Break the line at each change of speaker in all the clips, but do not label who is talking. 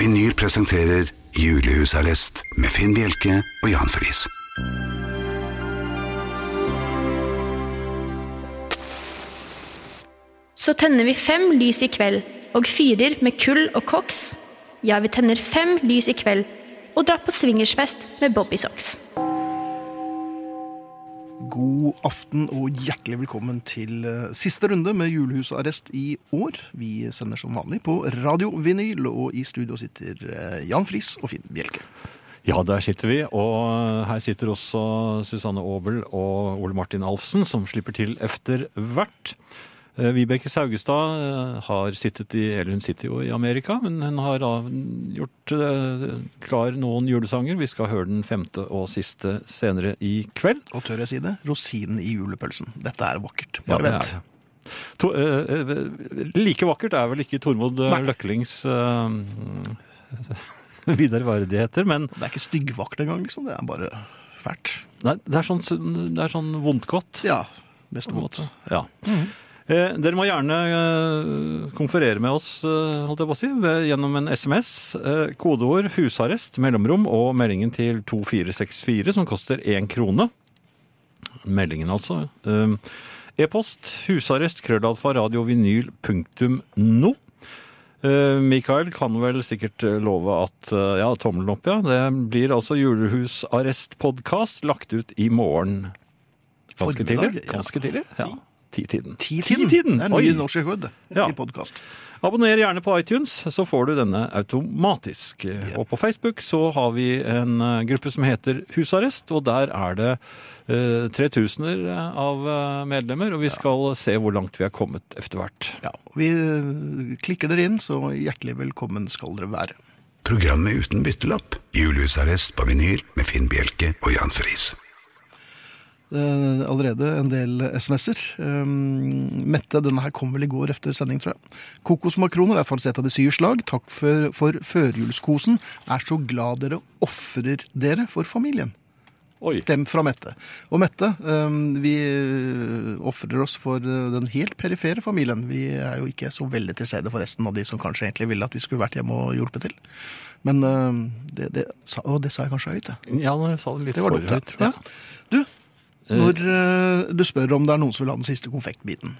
Vinyl presenterer Julehusarrest med Finn Bjelke og Jan Friis.
Så tenner vi fem lys i kveld, og fyrer med kull og koks. Ja, vi tenner fem lys i kveld, og dratt på swingersfest med Bobbysocks.
God aften og hjertelig velkommen til eh, siste runde med julehusarrest i år. Vi sender som vanlig på Radio Vinyl, og i studio sitter eh, Jan Friis og Finn Bjelke.
Ja, der sitter vi, og her sitter også Susanne Aabel og Ole Martin Alfsen, som slipper til efter hvert. Eh, Vibeke Saugestad eh, har sittet i, eller hun sitter jo i Amerika, men hun har gjort eh, klar noen julesanger. Vi skal høre den femte og siste senere i kveld.
Og tør jeg si det? Rosinen i julepølsen. Dette er vakkert. Bare vent.
er. To, eh, like vakkert er vel ikke Tormod
Nei.
Løklings eh, videreverdigheter, men
Det er ikke styggvakkert engang, liksom. Det er bare fælt.
nei, det, er sånn, det er sånn vondt godt.
Ja. Mest
vondt. Ja.
Mm
måte. Eh, dere må gjerne eh, konferere med oss eh, holdt jeg på å si, ved, gjennom en SMS. Eh, kodeord 'husarrest', mellomrom og meldingen til 2464, som koster én krone. Meldingen, altså. Eh, E-post husarrest krøllalfa radiovinyl.no. Eh, Mikael kan vel sikkert love at ja, tommelen opp, ja. Det blir altså julehusarrest-podkast lagt ut i morgen. Ganske tidlig. Ganske tidlig. Ja. Titiden.
Titiden?
Titiden.
Det er ny norsk rekord
Ja.
i podkast.
Abonner gjerne på iTunes, så får du denne automatisk. Og på Facebook så har vi en eh, gruppe som heter Husarrest, og der er det eh, tre tusener av eh, medlemmer, og vi skal se hvor langt vi er kommet etter hvert.
Ja, vi eh, klikker dere inn, så hjertelig velkommen skal dere være.
Programmet uten byttelapp. Julehusarrest på vinyl med Finn Bjelke og Jan Friis.
Eh, allerede en del SMS-er. Um, Mette, denne her kom vel i går efter sending, tror jeg. Kokosmakroner er faktisk et av de syv slag. Takk for, for førjulskosen. Er så glad dere ofrer dere for familien.
Oi.
Klem fra Mette. Og Mette, um, vi eh, ofrer oss for eh, den helt perifere familien. Vi er jo ikke så veldig til stede for resten av de som kanskje egentlig ville at vi skulle vært hjemme og hjulpet til. Men um, det, det, å, det sa jeg kanskje høyt, jeg.
Ja, jeg sa det litt
Det
for høyt, tror jeg.
ja. Du, når uh, du spør om det er noen som vil ha den siste konfektbiten.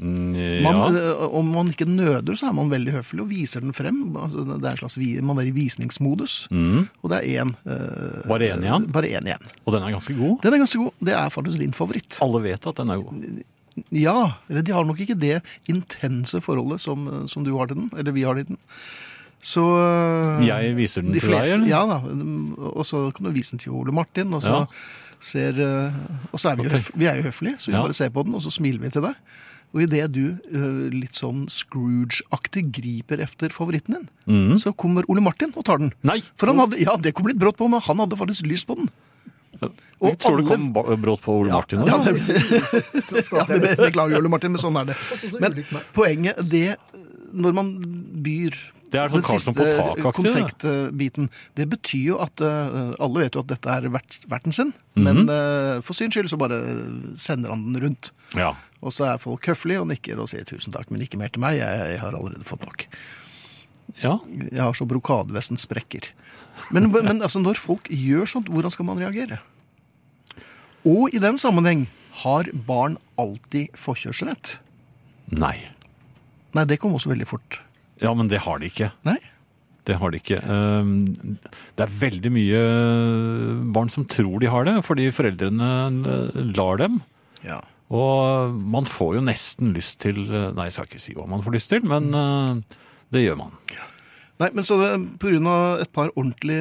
Mm, ja.
man, om man ikke nøder, så er man veldig høflig og viser den frem. Altså, det er en slags, Man er i visningsmodus,
Mm.
og det er én. Uh,
Bare én igjen?
Bare en igjen.
Og den er ganske god.
Den er ganske god. Det er faktisk din favoritt.
Alle vet at den er god.
Ja, eller de har nok ikke det intense forholdet som, som du har til den, eller vi har til den. Så eh,
Jeg viser den
de
til deg, eller?
Ja da, og så kan du vise den til Ole Martin, og så
Ja.
Ser eh, Og så er vi jo, høf, vi er jo høflige, så vi
Ja.
bare ser på den, og så smiler vi til deg. Og idet du eh, litt sånn Scrooge-aktig griper efter favoritten din,
Mm.
så kommer Ole Martin og tar den.
Nei!
For han hadde, ja, det kom litt brått på, men han hadde faktisk lyst på den.
Jeg tror det kom brått på Ole Martin.
Ja,
ja,
det, ja, beklager Ole Martin, men sånn er det. Men poenget, det når man byr
Det er sånn
den
Karlsson på
siste
taket-aktig, det.
konfektbiten, det betyr jo at uh, alle vet jo at dette er vert, verten sin,
Mhm.
men uh, for syns skyld så bare sender han den rundt.
Ja.
Og så er folk høflige og nikker og sier tusen takk, men ikke mer til meg, jeg, jeg har allerede fått nok.
ja.
Jeg har så brokadevesten sprekker. Men, men altså, når folk gjør sånt, hvordan skal man reagere? Og i den sammenheng, har barn alltid forkjørsrett?
Nei.
Nei, det kom også veldig fort.
Ja, men det har de ikke.
Nei?
Det har de ikke. Ehm, Det er veldig mye barn som tror de har det, fordi foreldrene lar dem.
Ja.
Og man får jo nesten lyst til Nei, jeg skal ikke si hva man får lyst til, men eh, det gjør man.
Nei, men så pga. et par ordentlig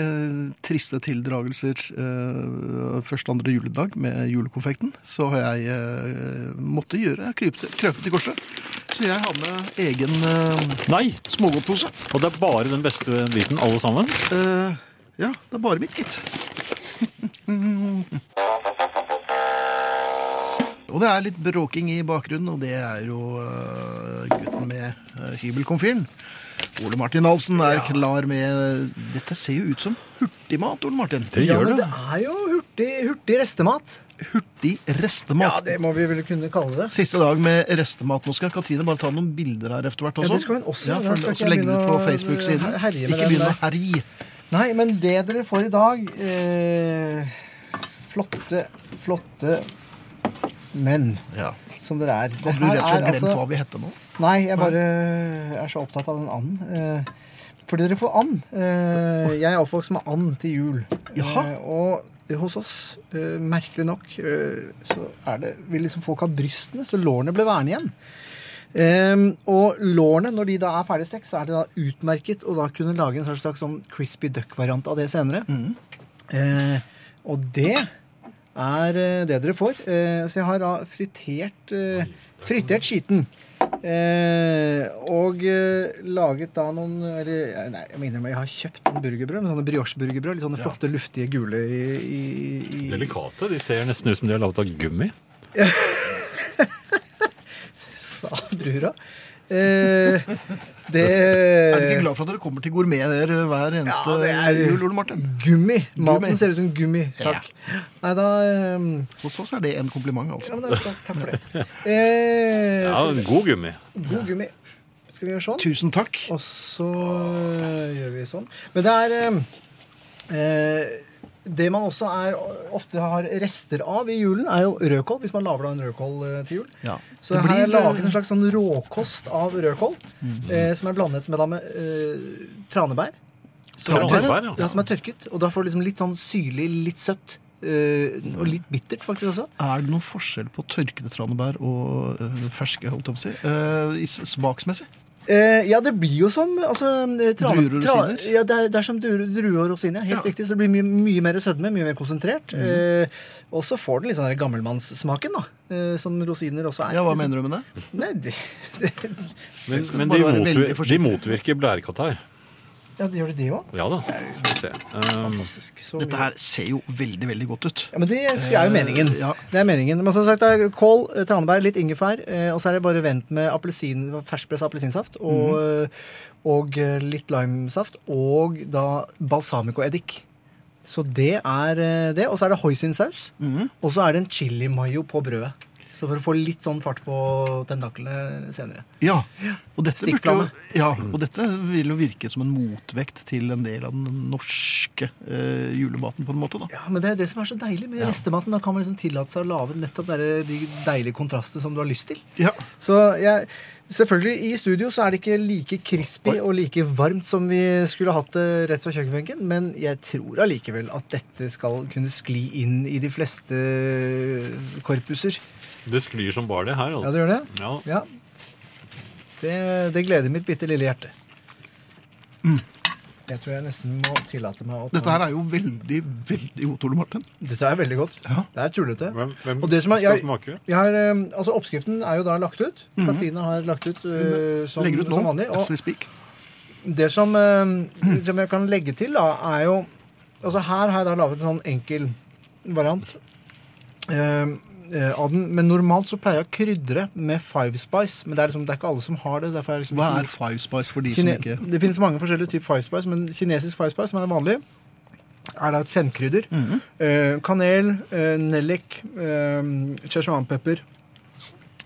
triste tildragelser eh, første andre juledag med julekonfekten, så har jeg eh, måttet gjøre krøpet krøpet til korset. Så jeg har med egen eh,
Nei!
smågodtpose.
Og det er bare den beste biten, alle sammen.
Eh, ja, det er bare mitt, gitt. Og det er litt bråking i bakgrunnen, og det er jo eh, gutten med uh, hybelkomfyren. Ole Martin Alfsen er klar med Dette ser jo ut som hurtigmat, Ole Martin.
Det
Ja,
gjør
men
det.
det er jo hurtig, hurtig restemat.
Hurtig restemat.
Ja, det må vi vel kunne kalle det.
Siste dag med restemat. Nå skal Katrine bare ta noen bilder her etter hvert
Ja, det skal hun også.
Ja, for,
skal
og
ikke
så
jeg
legger du ut på Facebook-siden. Ikke
begynne
begynn å herje.
Nei, men det dere får i dag eh, Flotte, flotte menn
Ja.
som dere er.
Har du rett og slett glemt
altså-
hva vi heter nå?
Nei, jeg bare er så opptatt av den anden. Eh, fordi dere får and. Eh, jeg er oppvokst med and til jul.
Jaha.
Eh, og hos oss, eh, merkelig nok, eh, så er det, vil liksom folk ha brystene, så lårene ble værende igjen. Um, og lårene, når de da er ferdig stekt, så er det da utmerket å da kunne lage en slags, slags sånn crispy duck-variant av det senere. Eh, og det er eh, det dere får. Eh, så jeg har da fritert, eh, fritert skiten. Og laget da noen Eller nei, jeg må innrømme, jeg har kjøpt noen burgerbrød. med Sånne brioche-burgerbrød. Litt sånne flotte, luftige, gule i, i, i
Delikate. De ser nesten ut som de er laget av gummi.
sa brura. Eh, det
Er du ikke glad for at dere kommer til gourmeter hver eneste
Ja, det er-
jul, Ole Martin?
Gummi. Maten
Gummi.
ser ut som gummi. Takk. Nei, da um...
Hos oss er det en kompliment,
ja,
altså.
men det, takk, takk for det. Eh,
Ja, god gummi.
God gummi. Skal vi gjøre sånn?
Tusen takk.
Og så øh, gjør vi sånn. Men det er øh, eh, Det man også er, ofte har rester av i julen, er jo rødkål. Hvis man lager da en rødkål øh, til jul.
Ja.
Så
Det
her er jeg laget en slags sånn råkost av rødkål. eh, som er blandet med, da, med eh, tranebær. Som er
Tranebær,
tørket.
ja.
ja. Som er tørket. Og da får du liksom litt sånn syrlig, litt søtt. Uh, og litt bittert, faktisk også.
Er det noen forskjell på tørkede tranebær og uh, ferske, holdt jeg på å si? Uh, smaksmessig?
Eh, ja, det blir jo som altså, eh, trane-
Druer og
tra-
rosiner?
Ja, det er, det er som druer, druer og rosiner. Helt
Ja.
riktig. Så det blir mye, mye mer sødme, mye mer konsentrert.
Mm.
Eh, og så får den litt sånn gammelmannssmaken, da. Eh, som rosiner også er.
Ja, hva mener du med det?
Nei, det, det,
Men, men de,
være
motvir
veldig
de motvirker blærekatarr.
Ja, det gjør det det òg?
Ja da. Skal vi se. Um,
Så
Dette her ser jo veldig, veldig godt ut.
Ja, men Det er jo meningen.
Eh, ja.
Det er meningen. Men som sagt, det er kål, eh, tranebær, litt ingefær, eh, og så er det bare vent med appelsin, ferskpressa appelsinsaft og,
mm
eh, og eh, litt limesaft og da balsamicoeddik. Så det er eh, det. Og så er det hoisinsaus.
Mhm.
Og så er det en chili mayo på brødet. Så for å få litt sånn fart på tentaklene senere.
Ja, og dette, jo, ja, og dette vil jo virke som en motvekt til en del av den norske eh, julematen, på en måte. da.
Ja, men det er det som er så deilig med
Ja.
restematen. Da kan man liksom tillate seg å lage nettopp de deilige kontrastene som du har lyst til.
Ja,
Så jeg, selvfølgelig, i studio så er det ikke like crispy og like varmt som vi skulle hatt det rett fra kjøkkenbenken, men jeg tror allikevel at dette skal kunne skli inn i de fleste korpuser.
Det sklir som bare det her.
Ja,
Altså.
det gjør det?
Ja.
Ja. Det, det gleder mitt bitte lille hjerte. Jeg tror jeg nesten må tillate meg å ta
Dette her er jo veldig, veldig godt, Ole Martin.
Dette er veldig godt.
Ja.
Det er tullete.
Hvem, hvem
Og det som er-
skal
jeg-
smake?
Jeg har, eh, altså Oppskriften er jo da lagt ut. Katrine har lagt ut uh, som,
Legger ut nå,
som vanlig.
as
Og
we speak.
det som, uh, som jeg kan legge til, da, er jo Altså Her har jeg da laget en sånn enkel variant Uh, av den. Men normalt så pleier jeg å krydre med Five Spice. Men det er, liksom, det er ikke alle som har det. Er liksom
Hva er Five Spice for de
Kine
som ikke
Det finnes mange forskjellige typer Five Spice, men kinesisk Five Spice, som er vanlig, er da et femkrydder.
Mhm.
Eh, kanel, eh, nellik, eh, Szechuanpepper,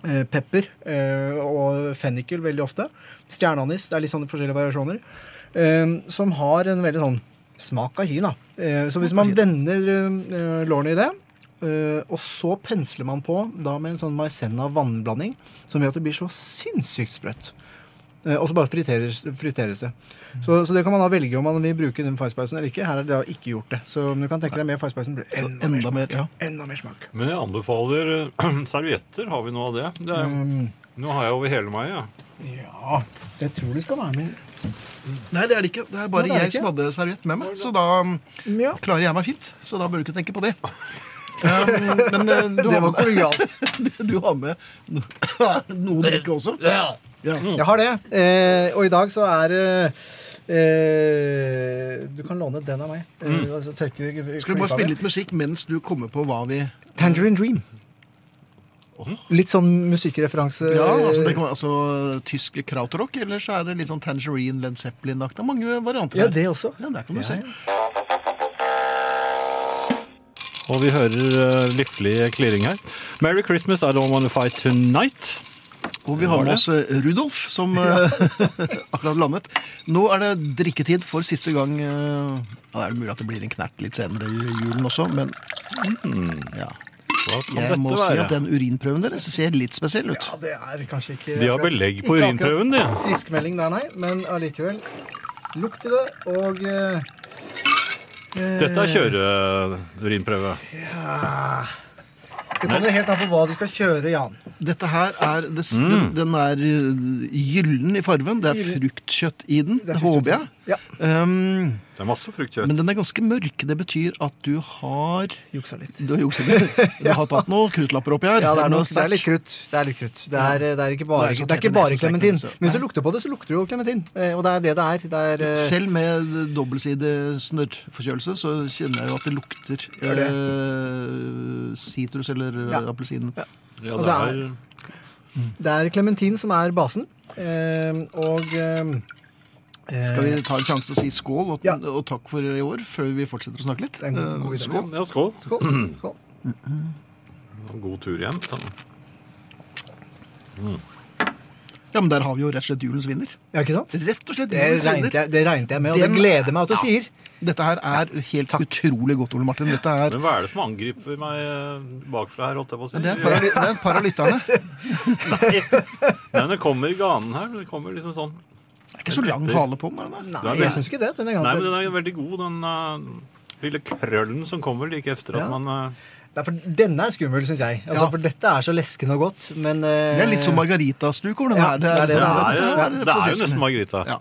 eh, pepper eh, og fennikel veldig ofte. Stjerneanis. Det er litt sånne forskjellige variasjoner. Eh, som har en veldig sånn smak av Kina. Eh, så hvis man vender eh, lårene i det, eh, og så pensler man på da med en sånn maisenna vannblanding, som gjør at det blir så sinnssykt sprøtt. Eh, Og så bare friteres, friteres det. Så, så det kan man da velge om man vil bruke den Five-spicen eller ikke. Her er det da ikke gjort det. Så om du kan tenke deg mer det enda,
Enda mer, ja.
enda mer smak.
Men jeg anbefaler eh, servietter. Har vi noe av det? det er,
Mm.
Nå har jeg over hele meg, ja.
Ja, jeg tror det skal være med.
Nei, det er det ikke. Det er bare
Nei, det er
jeg
ikke.
som hadde serviett med meg. Så da um,
Ja,
klarer jeg meg fint. Så da bør du ikke tenke på det. Um, men uh, du,
Det var kollegialt.
du har med no- noe drikke også. Ja.
Jeg har det. Eh, og i dag så er det eh, Du kan låne den av meg. Mm. altså, tørke,
Skal vi bare spille litt musikk mens du kommer på hva vi
Tangerine Dream. Litt sånn musikkreferanse.
Ja, altså, det kan altså, tysk krautrock, eller så er det litt sånn Tangerine, Led Zeppelin-aktig. Det mange varianter
Ja, det også.
Ja, der kan du
Ja,
se.
ja.
Og vi hører uh, liflig klirring her. Merry Christmas, I don't want to fight tonight.
Og vi har med oss eh, Rudolf, som eh, akkurat landet. Nå er det drikketid for siste gang. eh, Ja, det er mulig at det blir en knert litt senere i julen også, men ja. Jeg må
være?
si at den urinprøven deres ser litt spesiell ut.
Ja, det er kanskje ikke
De har belegg på
ikke
urinprøven, de.
Friskmelding der, nei, men allikevel. Lukt i det, og eh,
Dette er kjøreurinprøve.
ja. Det kommer helt an på hva du skal kjøre, Jan.
Dette her er det,
Mm.
den, den er eh, gyllen i farven. Det er fruktkjøtt i den,
Det er
håper jeg.
Ja.
Um,
Det er masse fruktkjøtt.
men den er ganske mørk. Det betyr at du har
Juksa litt.
Du har juksa litt. Du har tatt noen kruttlapper oppi her.
Ja, det er, noe, det er litt krutt. Det er litt krutt. Det er, det er ikke bare,
Det er
det er ikke bare klementin. Men hvis du lukter på det, så lukter det jo klementin. Eh, Og det er det det er. Det er uh...
Selv med dobbeltside snørrforkjølelse så kjenner jeg jo at det lukter
sitrus
eh, sitrus eller
Ja.
eh, appelsin.
Ja,
ja.
det er
det er klementin som er basen. Uh, Og eh,
Skal vi ta en sjanse og si skål og,
Ja.
og takk for i år, før vi fortsetter å snakke litt?
En god-
Eh,
god
skål.
Ja, skål.
Skål. Skål.
God tur igjen.
Ja, men der har vi jo rett og slett julens vinner.
Ja, ikke sant?
Rett og slett
Det
julens
regnet jeg, det regnet jeg med, og
Den-
det gleder meg at du sier.
Dette her er helt utrolig godt, Ole Martin. Dette er,
Men hva er det som angriper meg eh, bakfra her, holdt jeg på å si?
det er, et par av, det er lytterne.
Nei, men det kommer i ganen her. Det kommer liksom sånn
Det er ikke så lang hale på den. er?
Nei,
er
jeg
det.
syns ikke det. Denne
Nei, men den er veldig god, den uh, lille krøllen som kommer like etter
Ja.
at man uh,
Nei, for denne er skummel, syns jeg. Altså,
Ja.
For dette er så leskende og godt, men uh,
Det er litt som margaritastukorn, den
Ja,
her.
det er det
Det
det
er,
det
jo-
er
er jo nesten Margarita.
Ja.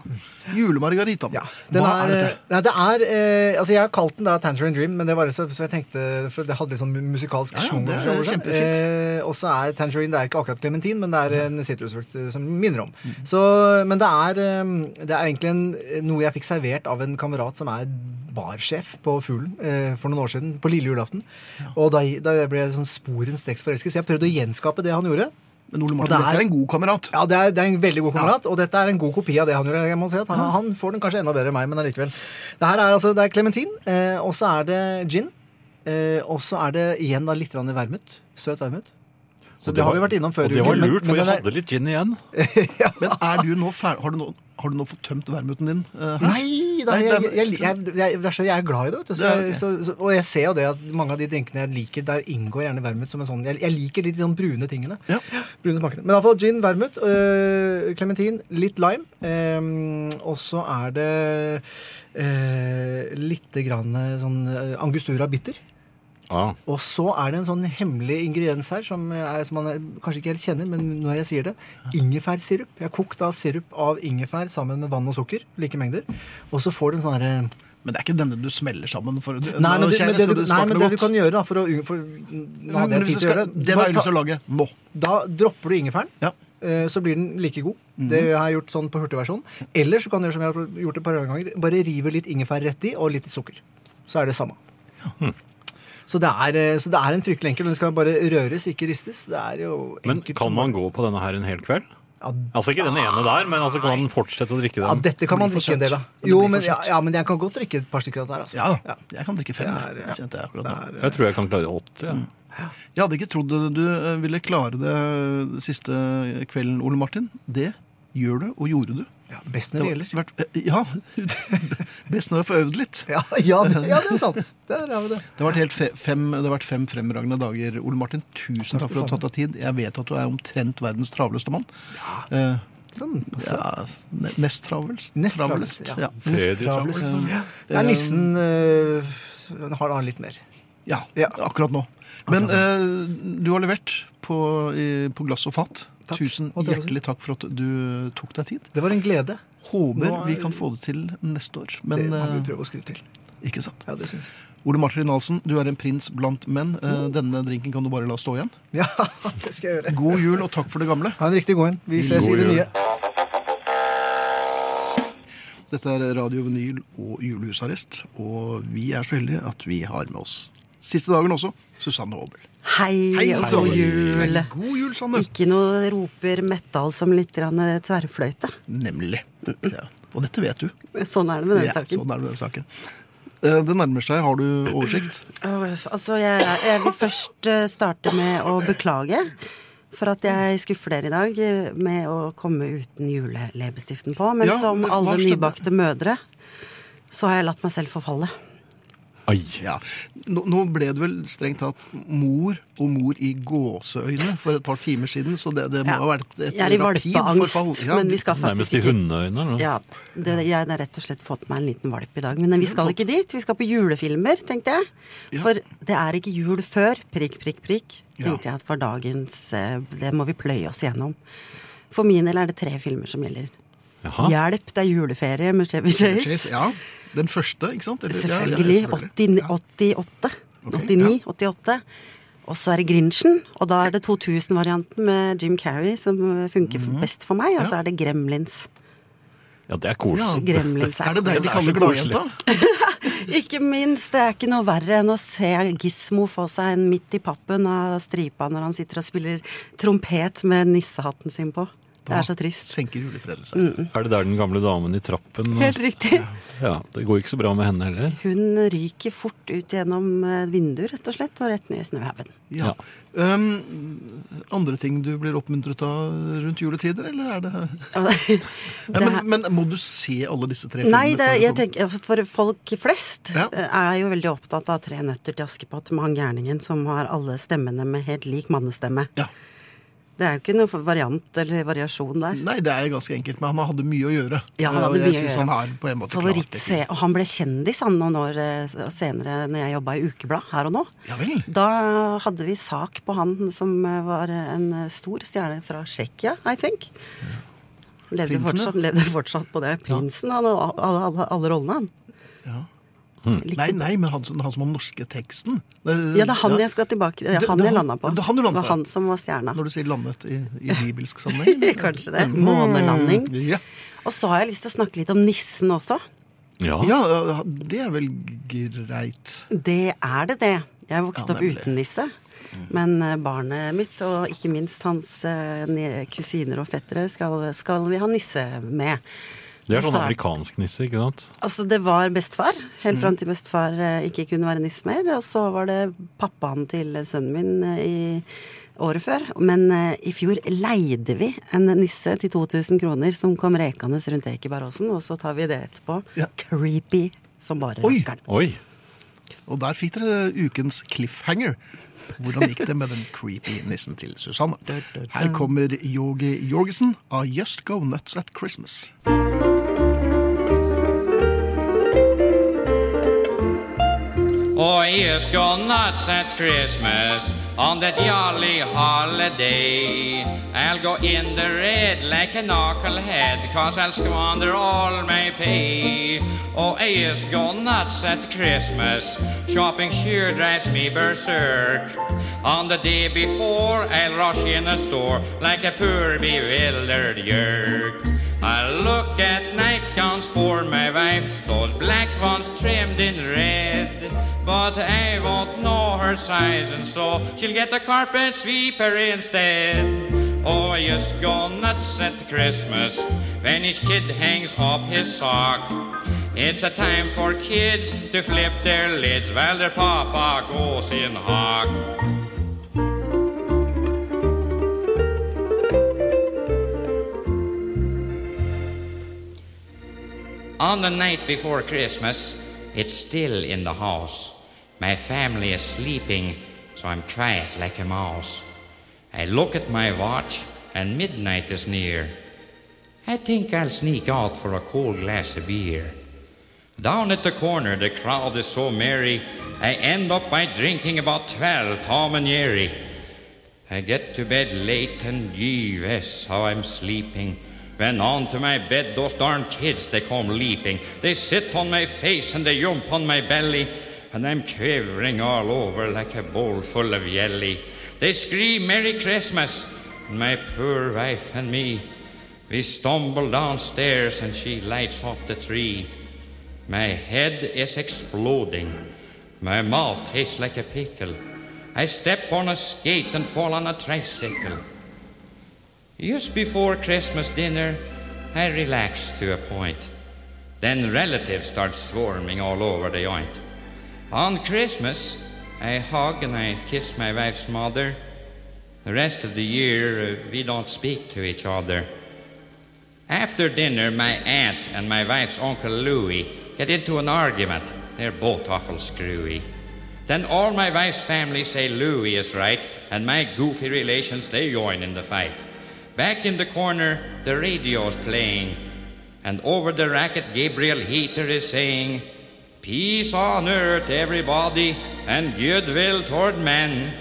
Julemargarita.
Ja, den
Hva
er,
er dette?
Nei, det er eh, Altså, jeg har kalt den da Tangerine Dream, men det var så, så jeg tenkte For det hadde litt sånn musikalsk
Ja, ja, kjempefint.
Eh, og så er Tangerine Det er ikke akkurat klementin, men det er en sitrusfrukt eh, som minner om. Så, men det er, eh, det er egentlig en, noe jeg fikk servert av en kamerat som er barsjef på Fuglen eh, for noen år siden, på lille julaften. Og da, da ble jeg sånn sporenstreks forelsket, så jeg prøvde å gjenskape det han gjorde.
Men Ole
Og
Martin,
det
dette
er-
en god kamerat.
Ja, det er, det er en veldig god kamerat, og dette er en god kopi av det han gjorde. Jeg må si at han, han får den kanskje enda bedre enn meg, men allikevel. Det her er altså, det er klementin, eh, og så er det gin, eh, og så er det igjen da litt vermut. Søt vermut. Så
det,
det, har vi vært innom før.
Og det var
lurt, men-
lurt, for
men
jeg
er-
hadde litt gin igjen.
Men er du nå ferdig? Har du nå, har du nå fått tømt vermuten din? Uh.
Nei, da, jeg, jeg, jeg, jeg, er glad i det. Vet du. Så, så, så, og jeg ser jo det at mange av de drinkene jeg liker, der inngår gjerne vermut som en sånn Jeg, liker litt sånn brune tingene.
Ja.
Brune smakene. Men iallfall gin, vermut, øh, litt lime. Øh, og så er det øh, lite grann eh, sånn angustura bitter.
Ja.
Og så er det en sånn hemmelig ingrediens her som, er, som man er, kanskje ikke helt kjenner, men når jeg sier det Ingefærsirup. Jeg har kokt da sirup av ingefær sammen med vann og sukker. Like mengder. Og så får du en sånn herre
Men det er ikke denne du smeller sammen for
Nei, men, det,
Kjære,
men, det, du, nei, men det du kan gjøre da, for å for, Nå hadde jeg tid til å gjøre det.
det. Har jeg lyst til å lage nå.
Da dropper du ingefæren.
Ja.
eh, Så blir den like god. Det har jeg gjort sånn på hurtigversjon. Eller så kan du gjøre som jeg har gjort et par ganger. Bare rive litt ingefær rett i, og litt sukker. Så er det samme. Så, det er, eh, så det er en fryktelig enkel. Den skal bare røres, ikke ristes. Det er jo
Men kan man gå på denne her en hel kveld?
ja,
Altså ikke den ene der, men altså kan man fortsette å drikke den?
ja, dette kan man drikke en del av. Jo, men, ja, ja, men jeg kan godt drikke et par stykker av det her. Altså.
Ja, jeg kan drikke fem.
Det er-
jeg. kjente jeg akkurat nå.
Jeg tror jeg kan klare åtte. Ja.
Jeg hadde ikke trodd du eh, ville klare det siste kvelden, Ole Martin. Det gjør du, og gjorde du.
Ja, best når
Det
gjelder.
vært, eh, ja, best når jeg får øvd litt.
Ja, ja, det, ja, det er sant. Der har vi det.
Det har vært, helt fe fem, det har vært fem fremragende dager. Ole Martin, tusen takk for at du har tatt deg tid. Jeg vet at du er omtrent verdens travleste mann. Ja.
Sånn,
ja, nest travelst.
Nest
travlest, ja.
Nest. Ja. Det er nissen øh, har da litt mer.
Ja,
Ja.
akkurat nå. Men eh, du har levert på, i, på glass og fat.
Takk.
Tusen
Og
hjertelig takk for at du tok deg tid.
Det var en glede.
Håper
er-
vi kan få det til neste år.
det må vi
eh,
prøve å skru til.
ikke sant.
Ja, det synes jeg.
Ole Martin Nalsen, du er en prins blant menn. Eh, Denne drinken kan du bare la stå igjen.
Ja, det skal jeg gjøre.
God jul og takk for det gamle.
Ha en riktig god en. Vi ses i det nye.
Dette er Radio Vinyl og julehusarrest, og vi er så heldige at vi har med oss siste dagen også Susanne Aabel.
Hei,
Hei,
og god jul.
God jul, Sanne.
Ikke noe roper metal som litt grann tverrfløyte.
Nemlig. Ja. Og dette vet du.
Sånn er det med den
Ja,
saken.
sånn er det med den saken. Eh, Det nærmer seg. Har du oversikt?
Altså, jeg, jeg vil først eh, starte med å beklage for at jeg skuffer dere i dag eh, med å komme uten juleleppestiften på. Men
Ja,
som alle nybakte mødre, så har jeg latt meg selv forfalle.
Ja. Nå, nå ble det vel strengt tatt mor og mor i gåseøyne for et par timer siden, så det, det må
Ja.
ha vært et
Jeg er i
rapid
valpeangst,
forfall. Ja,
men vi skal
Nærmest i hundeøyne.
Ja, det, jeg har rett og slett fått meg en liten valp i dag. Men vi skal ikke dit. Vi skal på julefilmer, tenkte jeg.
Ja.
For det er ikke jul før. Prikk, prikk, prikk. Tenkte jeg at for dagens eh, Det må vi pløye oss gjennom. For min del er det tre filmer som gjelder.
Jaha.
Hjelp, det er juleferie med Chevy Chase.
Chase, ja. Den første, ikke sant? Eller- selvfølgelig. ja,
Selvfølgelig.
selvfølgelig.
80, 88.
Okay,
89, 88. Og så er det Grinchen, og da er det 2000-varianten med Jim Carrey som funker mm -hmm. best for meg. Og så er det Gremlins.
Ja, det er koselig.
Gremlins
Er det deg de
er
kaller gladjenta?
Ikke minst. Det er ikke noe verre enn å se Gismo få seg en midt i pappen av stripa når han sitter og spiller trompet med nissehatten sin på. Det er så trist.
Senker julefreden seg.
Mm.
Er det der den gamle damen i trappen?
Helt riktig.
Ja, Det går ikke så bra med henne heller.
Hun ryker fort ut gjennom vinduer, vinduet, rett og slett, og rett ned i snøhaugen.
Ja. Um, andre ting du blir oppmuntret av rundt juletider, eller er det
det-
Nei,
det
men,
er-
men må du se alle disse tre filmene?
Nei, det, jeg tenker, altså, for folk flest
Ja.
eh, er jo veldig opptatt av Tre nøtter til Askepott med han gærningen som har alle stemmene med helt lik mannestemme.
Ja.
Det er jo ikke noen variant eller variasjon der.
Nei, det er ganske enkelt, men han hadde mye å gjøre.
Ja, han
Og
hadde
jeg
mye å gjøre.
han har
Favorittse... Og han ble kjendis han noen år eh, senere når jeg jobba i Ukeblad, her og nå.
Ja vel.
Da hadde vi sak på han som eh, var en eh, stor stjerne fra Tsjekkia, I think. Levde
Prinsen,
fortsatt, levde fortsatt på det. Prinsen, han og alle, alle, alle rollene, han.
Ja.
Likte-
Nei, nei, men han, han som har norske teksten. Det,
Ja, det er han jeg skal tilbake Det er
Det-
han
det-
jeg landa på.
det han du landet
var han som var stjerna.
Når du sier landet i, i bibelsk sammenheng?
Kanskje det. Månelanding.
Mm, Ja.
Og så har jeg lyst til å snakke litt om nissen også.
Ja.
ja, det er vel greit.
Det er det, det. Jeg vokste
Ja,
opp uten nisse. Men eh, barnet mitt, og ikke minst hans eh, kusiner og fettere, skal, skal vi ha nisse med.
Det er sånn amerikansk nisse, ikke sant?
Altså, det var bestefar, helt
Mm.
fram til bestefar eh, ikke kunne være nisse mer. Og så var det pappaen til sønnen min eh, i året før. Men eh, i fjor leide vi en nisse til 2000 kroner som kom rekende rundt Ekebergåsen, og så tar vi det etterpå.
Ja.
Creepy som bare
Oi.
rakkeren.
Oi!
Og der fikk dere ukens cliffhanger. Hvordan gikk det med den creepy nissen til Susanne? Her kommer Yogi Jorgensen av Just Go Nuts at Christmas.
Oh, yes, go nuts at Christmas on that jolly holiday. I'll go in the red like a knucklehead, cause I'll squander all my pay. Oh, go nuts at Christmas. Shopping sure drives me berserk. On the day before, I'll rush in a store like a poor bewildered yerk. I look at nightgowns for my wife, those black ones trimmed in red. But I won't know her size, and so she'll get a carpet sweeper instead. Oh, I just go nuts at Christmas when each kid hangs up his sock. It's a time for kids to flip their lids while their papa goes in hock. On the night before Christmas, it's still in the house. My family is sleeping, so I'm quiet like a mouse. I look at my watch, and midnight is near. I think I'll sneak out for a cold glass of beer. Down at the corner, the crowd is so merry, I end up by drinking about twelve Tom and Jerry. I get to bed late and yes, how I'm sleeping. When onto my bed those darn kids they come leaping. They sit on my face and they jump on my belly, and I'm quivering all over like a bowl full of jelly. They scream Merry Christmas, and my poor wife and me. We stumble downstairs and she lights up the tree. My head is exploding. My mouth tastes like a pickle. I step on a skate and fall on a tricycle. Just before Christmas dinner, I relax to a point. Then relatives start swarming all over the joint. On Christmas, I hug and I kiss my wife's mother. The rest of the year, uh, we don't speak to each other. After dinner, my aunt and my wife's Uncle Louis get into an argument. They're both awful screwy. Then all my wife's family say Louis is right, and my goofy relations, they join in the fight. Back in the corner, the radio's playing, and over the racket, Gabriel Heater is saying, Peace on earth, everybody, and goodwill toward men.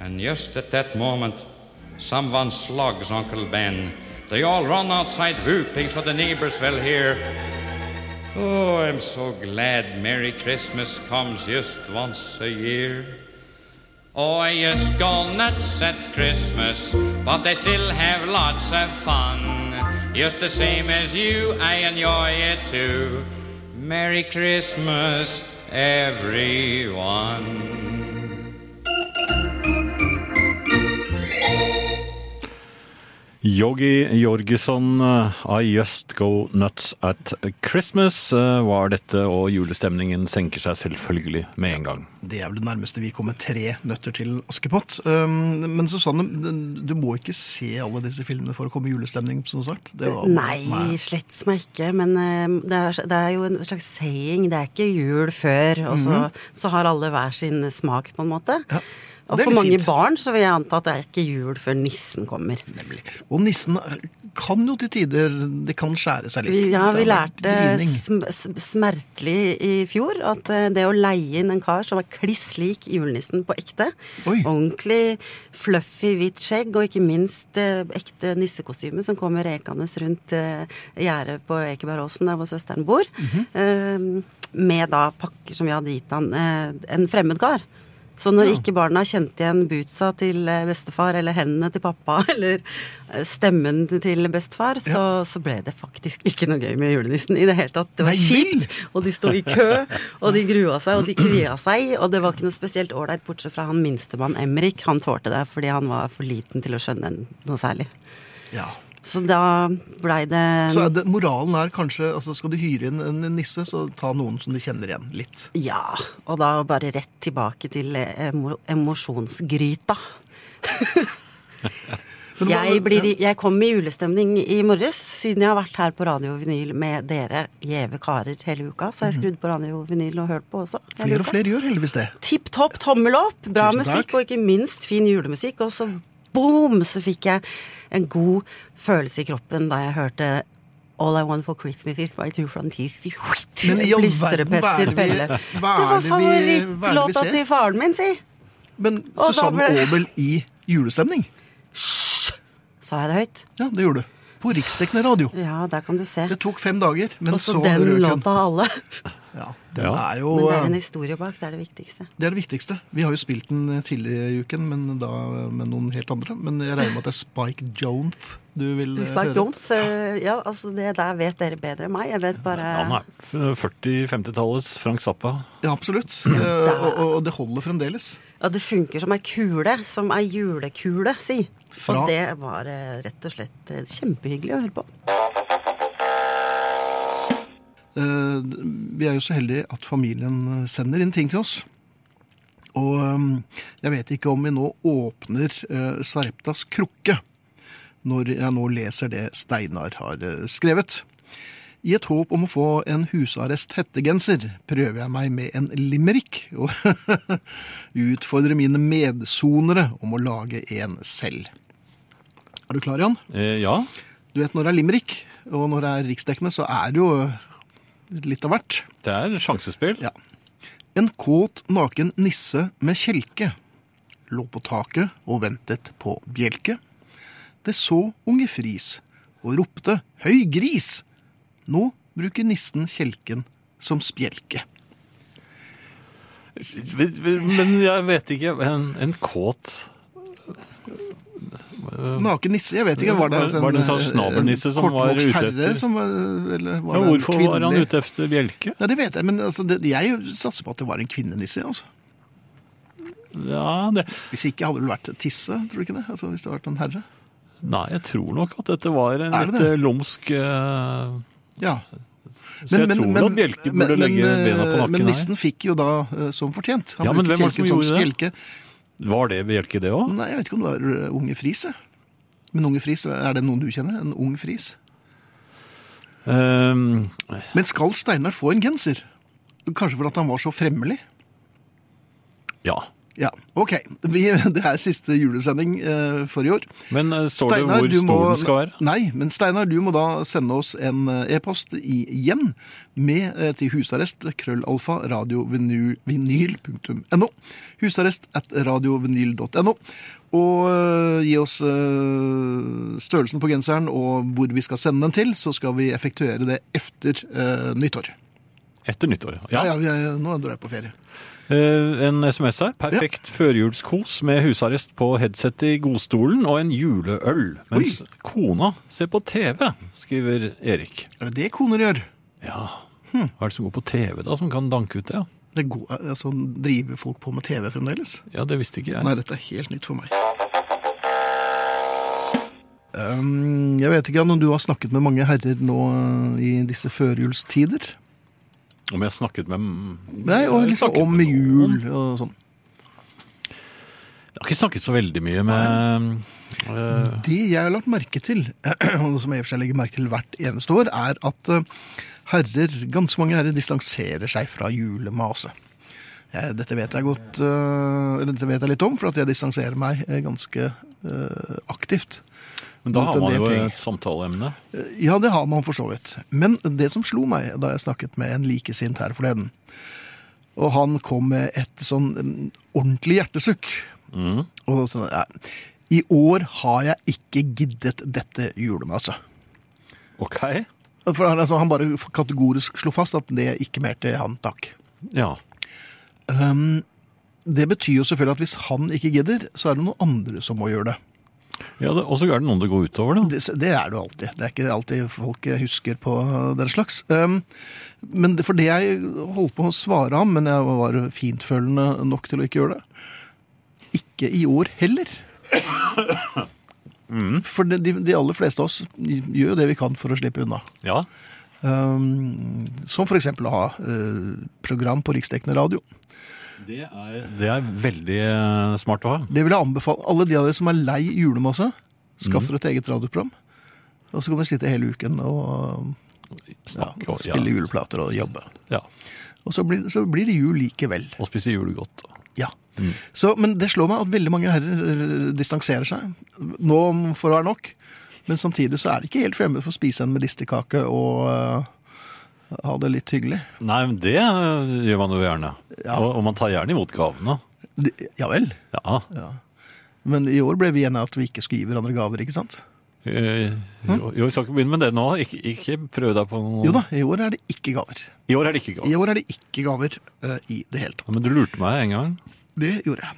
And just at that moment, someone slugs Uncle Ben. They all run outside whooping so the neighbors will hear. Oh, I'm so glad Merry Christmas comes just once a year. Just go nuts at Christmas, but they still have lots of fun. Just the same as you, I enjoy it too. Merry Christmas, everyone.
Yogi Jorgesson, uh, I Just Go Nuts at Christmas uh, var dette, og julestemningen senker seg selvfølgelig med en gang.
Det er vel det nærmeste vi kommer tre nøtter til Askepott. Um, Men Susanne, du må ikke se alle disse filmene for å komme i julestemning, som sagt. Det var-
Nei, slett som ikke. Men eh, det er, det er jo en slags saying. Det er ikke jul før. Og så, så har alle hver sin smak, på en måte.
Ja,
Og for mange
fint.
barn så vil jeg anta at det er ikke jul før nissen kommer.
Og nissen kan jo til tider Det kan skjære seg litt.
Ja, vi lærte sm sm- smertelig i fjor at eh, det å leie inn en kar som er kliss lik julenissen på ekte,
Oi.
ordentlig fluffy hvitt skjegg, og ikke minst eh, ekte nissekostyme som kommer rekende rundt eh, gjerdet på Ekebergåsen, der hvor søsteren bor,
mm
-hmm. med da pakker som vi hadde gitt han, en fremmed kar. Så når ikke barna kjente igjen bootsa til eh, bestefar, eller hendene til pappa, eller eh, stemmen til bestefar, så, så ble det faktisk ikke noe gøy med julenissen i det hele tatt. Det var
Nei
kjipt, og de sto i kø, og de grua seg, og de kvia seg, og det var ikke noe spesielt ålreit, bortsett fra han minstemann Emrik. Han tålte det fordi han var for liten til å skjønne noe særlig.
Ja.
Så da blei det
Så er det, moralen er kanskje altså Skal du hyre inn en nisse, så ta noen som du kjenner igjen litt.
Ja, og da bare rett tilbake til eh, emo emosjonsgryta. Jeg, blir, jeg kom i julestemning i morges, siden jeg har vært her på Radio Vinyl med dere gjeve karer hele uka. Så har jeg skrudd på Radio Vinyl og hørt på også.
Flere og flere gjør heldigvis det.
Tipp topp, tommel opp, bra musikk, og ikke minst fin julemusikk. Og så boom, så fikk jeg en god følelse i kroppen da jeg hørte All I Want for Christmas is my two front teeth.
Men i all verden, hva er det vi-.
Det var favorittlåta til faren min, si.
Men
Og
Susanne
ble-
Aabel i julestemning.
Sa jeg det høyt?
Ja, det gjorde du. På riksdekkende radio.
Ja, der kan du se.
Det tok fem dager, men
Også
så
den
røk hun.
låta alle.
Ja, den
Ja.
er jo
Men det er en historie bak, det er det viktigste.
Det er det viktigste. Vi har jo spilt den tidligere i uken, men da med noen helt andre. Men jeg regner med at det er Spike Jones du vil eh,
Spike
høre.
Jones, eh, ja, altså det der vet dere bedre enn meg. Jeg vet bare
Han er 40-50-tallets Frank Zappa.
Ja, absolutt. Eh, Og, og, det holder fremdeles.
Ja, det funker som ei kule. Som ei julekule, si.
Fra-
Og det var eh, rett og slett eh, kjempehyggelig å høre på.
Eh, Vi er jo så heldige at familien sender inn ting til oss. Og eh, jeg vet ikke om vi nå åpner eh, Sareptas krukke når jeg nå leser det Steinar har eh, skrevet. I et håp om å få en husarrest hettegenser prøver jeg meg med en limerick og utfordrer mine medsonere om å lage en selv. Er du klar, Jan?
Eh, ja.
Du vet når det er limerick, og når det er riksdekkende, så er det jo litt av hvert.
Det er sjansespill.
Ja. En kåt, naken nisse med kjelke lå på taket og ventet på bjelke. Det så unge Fris og ropte høy gris. Nå bruker nissen kjelken som spjelke.
Men jeg vet ikke En, en kåt
Naken nisse, jeg vet ikke. Var det,
Var- var det en sånn snabelnisse som var ute etter-
Som, eller var
ja, Hvorfor var han ute etter bjelke?
Ja, det vet jeg, men altså, det, jeg satser på at det var en kvinnenisse. altså.
Ja, det,
Hvis ikke hadde det vel vært tisse, tror du ikke det? Altså Hvis det hadde vært en herre.
nei, jeg tror nok at dette var en litt eh, lumsk uh...
Ja.
Så jeg tror at Bjelke burde legge bena på
nakken
nakken
Men
her.
nissen fikk jo da uh, som fortjent. Han
Ja, men hvem var det som gjorde det?
spjelke.
Var det Bjelke, det òg?
Nei, jeg vet ikke om det var Unge Friis. Men Unge Friis, er det noen du kjenner? En ung Friis?
Um,
Men skal Steinar få en genser? Kanskje fordi han var så fremmelig?
ja.
Ja, ok. Vi, det er siste julesending eh, for i år.
Men uh, står
Steinar,
det hvor
må-
stolen skal være?
Nei, men Steinar, du må da sende oss en eh, e-post igjen med eh, til husarrest krøllalfa radiovinyl.no. Husarrest at radiovinyl.no. Og eh, gi oss eh, størrelsen på genseren og hvor vi skal sende den til, så skal vi effektuere det efter eh, nyttår.
Etter nyttår,
Ja,
ja.
ja, er, nå drar jeg på ferie.
Eh, en SMS her. Perfekt førjulskos med husarrest på headset i godstolen og en juleøl. Mens kona ser på TV, skriver Erik.
Er det det koner gjør?
Ja,
Hm.
hva er det som går på TV da, som kan danke ut det? Ja,
Det går, altså, driver folk på med TV fremdeles?
ja det visste ikke jeg.
Nei, dette er helt nytt for meg. Um, jeg vet ikke om du har snakket med mange herrer nå uh, i disse førjulstider.
Om jeg har snakket med
Nei, og liksom om
med
jul og sånn.
Jeg har ikke snakket så veldig mye med uh...
Det jeg har lagt merke til, og som jeg i og for seg legger merke til hvert eneste år, er at uh, herrer, ganske mange herrer distanserer seg fra julemaset. Dette vet jeg godt, uh, eller dette vet jeg litt om, for at jeg distanserer meg eh, ganske aktivt.
Men da har man jo
ting.
et samtaleemne.
Ja, det har man for så vidt. Men det som slo meg da jeg snakket med en likesint her forleden, og han kom med et sånn mm, ordentlig hjertesukk.
Mm.
Og sånn, ja, I år har jeg ikke giddet dette julemaset.
Ok.
For han- altså, han bare kategorisk slo fast at det ikke mer til han, takk.
Ja.
Um, det betyr jo selvfølgelig at hvis han ikke gidder, så er det noen andre som må gjøre det.
ja og så er det noen det går utover, da.
Det, det er det jo alltid. Det er ikke alltid folk husker på den slags. Um, men for det jeg holdt på å svare ham, men jeg var fintfølende nok til å ikke gjøre det. Ikke i år heller. For de, de, de aller fleste av oss gjør jo det vi kan for å slippe unna.
Ja.
Um, som for eksempel å ha uh, program på riksdekkende radio.
Det er, det er veldig eh, smart å ha.
Det vil jeg anbefale alle de av dere som er lei julemasse. Skaff dere et eget radioprogram. Og så kan dere sitte hele uken og ja,
Snakke og-
spille
ja.
juleplater og jobbe.
Ja.
Og så blir, så blir det jul likevel.
Og spise julegodt.
Ja. Så, men det slår meg at veldig mange herrer eh, distanserer seg. Nå får det være nok. Men samtidig så er det ikke helt fremmed for å spise en medisterkake og uh, ha det litt hyggelig.
Nei, men det eh, gjør man jo gjerne.
Ja.
Og, og man tar gjerne imot gavene.
Ja vel.
Ja.
Men i år ble vi enige at vi ikke skulle gi hverandre gaver, ikke sant?
Eh, Jo, vi skal ikke begynne med det nå. Ikke, ikke prøv deg på noe
Jo da, i år er det ikke gaver.
I år er det ikke
I år er det ikke gaver uh, i det hele tatt.
Men du lurte meg en gang.
Det gjorde jeg.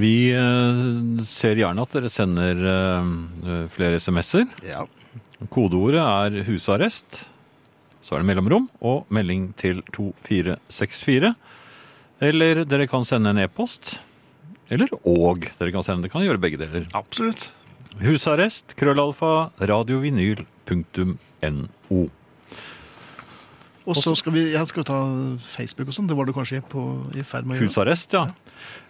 Vi eh, ser gjerne at dere sender eh, flere SMS-er.
Ja.
Kodeordet er husarrest. Så er det mellomrom og melding til 2464. Eller dere kan sende en e-post. Eller og. Dere kan sende, det kan gjøre begge deler.
Absolutt.
Husarrest, krøllalfa, radiovinyl.no.
Og så skal vi, ja, skal ta Facebook og sånn. Det var du kanskje på, i ferd med å gjøre?
Husarrest, ja.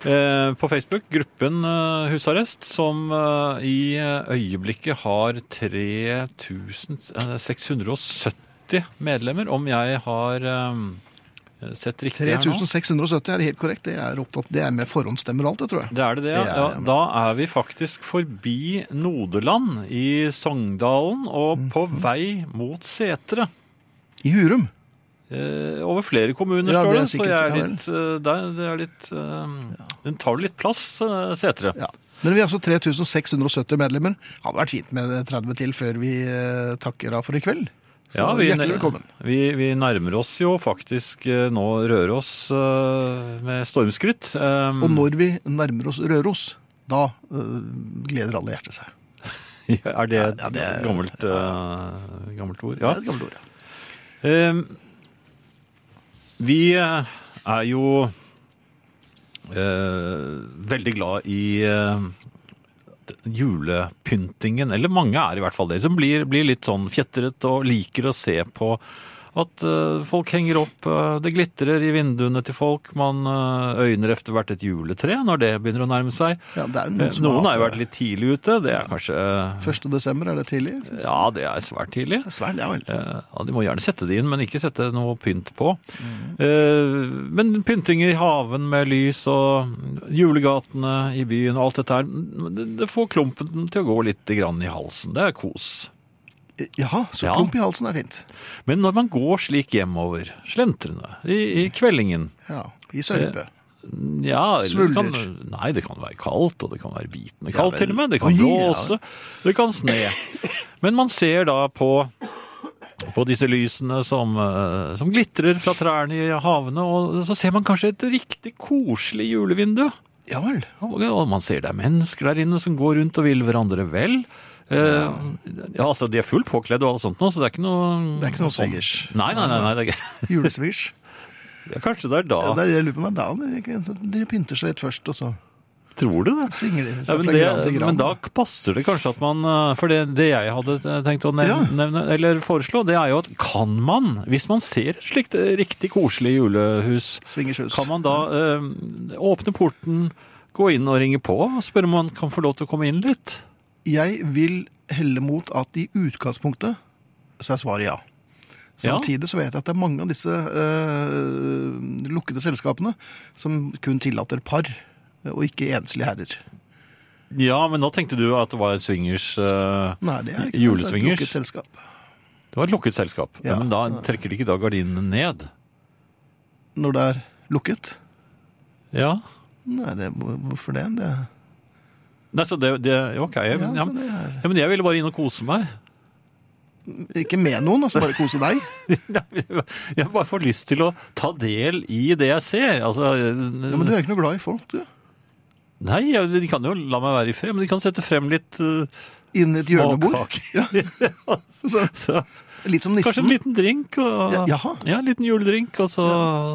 Eh, på Facebook, gruppen eh, Husarrest, som eh, i øyeblikket har 3670 medlemmer, om jeg har eh, sett riktig her nå.
3670 er helt korrekt. Det er, opptatt, det er med forhåndsstemmer og alt, det tror jeg.
Det er det, det. Ja.
Det er
Da, da er vi faktisk forbi Nodeland i Sogndalen og på vei mot Setre.
I Hurum.
Eh, over flere kommuner,
Ja,
står
det
Så jeg er litt, eh, der, det er litt eh, Den tar litt plass, eh, Setre.
Ja. Men vi har altså 3670 medlemmer. Hadde vært fint med 30 til før vi takker av for i kveld. Så
Ja, vi,
hjertelig velkommen.
Vi, vi nærmer oss jo faktisk nå Røros med stormskritt. Um,
Og når vi nærmer oss Røros, da uh, gleder alle hjertet seg.
Er det et
Ja, det er-
gammelt, uh, gammelt ord? Ja.
Det er et gammelt ord. ja.
Um, vi eh, er jo eh, veldig glad i eh, julepyntingen. Eller mange er i hvert fall det. Som blir, blir litt sånn fjetret og liker å se på at eh, folk henger opp eh, Det glitrer i vinduene til folk. Man eh, øyner etter hvert et juletre når det begynner å nærme seg.
Ja, det er noen
Noen har jo vært litt tidlig ute. Det er kanskje
1. desember, er det tidlig?
Ja, det er svært tidlig.
jeg. Svært, ja vel.
Ja, De må gjerne sette det inn, men ikke sette noe pynt på. Eh, Men pyntinger i haven med lys og julegatene i byen og alt dette her, det, det får klumpen til å gå litt grann i halsen. Det er kos.
Jaha, så
Ja.
klump i halsen er fint.
Men når man går slik hjemover, slentrende, i, i kveldingen
Ja, I sørpe.
ja, det kan,
Smuldrer.
Nei, det kan være kaldt, og det kan være bitende kaldt
ja,
til og med. Det kan
ja.
blåse, det kan sne. Men man ser da på, på disse lysene som, eh, som glitrer fra trærne i havene, og så ser man kanskje et riktig koselig julevindu.
Ja vel.
Og man ser det er mennesker der inne som går rundt og vil hverandre vel. Eh, ja, altså De er fullt påkledd og alt sånt nå, så det er ikke noe
Det er ikke noe
sånn-
swingers.
Nei, nei, nei. nei det er, ikke-
Julesvingers.
ja, kanskje det er da.
Ja, det er, jeg lurer på om det er da de, pynter seg litt først, og så
Tror du det?
svinger de
Ja, men,
fra
det, men da passer det kanskje at man eh, For det, det jeg hadde tenkt å nevne,
Ja.
nevne, eller foreslå, det er jo at kan man, hvis man ser et slikt eh, riktig koselig julehus,
Svingershus.
kan man da øh, åpne porten, gå inn og ringe på og spørre om man kan få lov til å komme inn litt?
Jeg vil helle mot at i utgangspunktet så er svaret ja. Samtidig så vet jeg at det er mange av disse eh, lukkede selskapene som kun tillater par, og ikke enslige herrer.
Ja, men nå tenkte du at det var swingers eh,
Nei, det er ikke
Juleswingers?
et lukket selskap.
Det var et lukket selskap. Ja,
Ja,
men da trekker de ikke da gardinene ned?
Når det er lukket?
Ja.
Nei, det, hvorfor det? det
Nei, så det, det Ok.
ja,
Ja, ja,
så det er,
ja, men jeg ville bare inn og kose meg.
ikke med noen, altså bare kose deg.
Jeg bare får lyst til å ta del i det jeg ser. Altså,
Ja, men du er ikke noe glad i folk, du.
Nei, ja, de kan jo la meg være i fred, men de kan sette frem litt uh,
Inn i et hjørnebord. Ja, så,
Så,
litt som
kanskje en liten drink. Og,
Ja, jaha.
Ja, en liten juledrink, og så,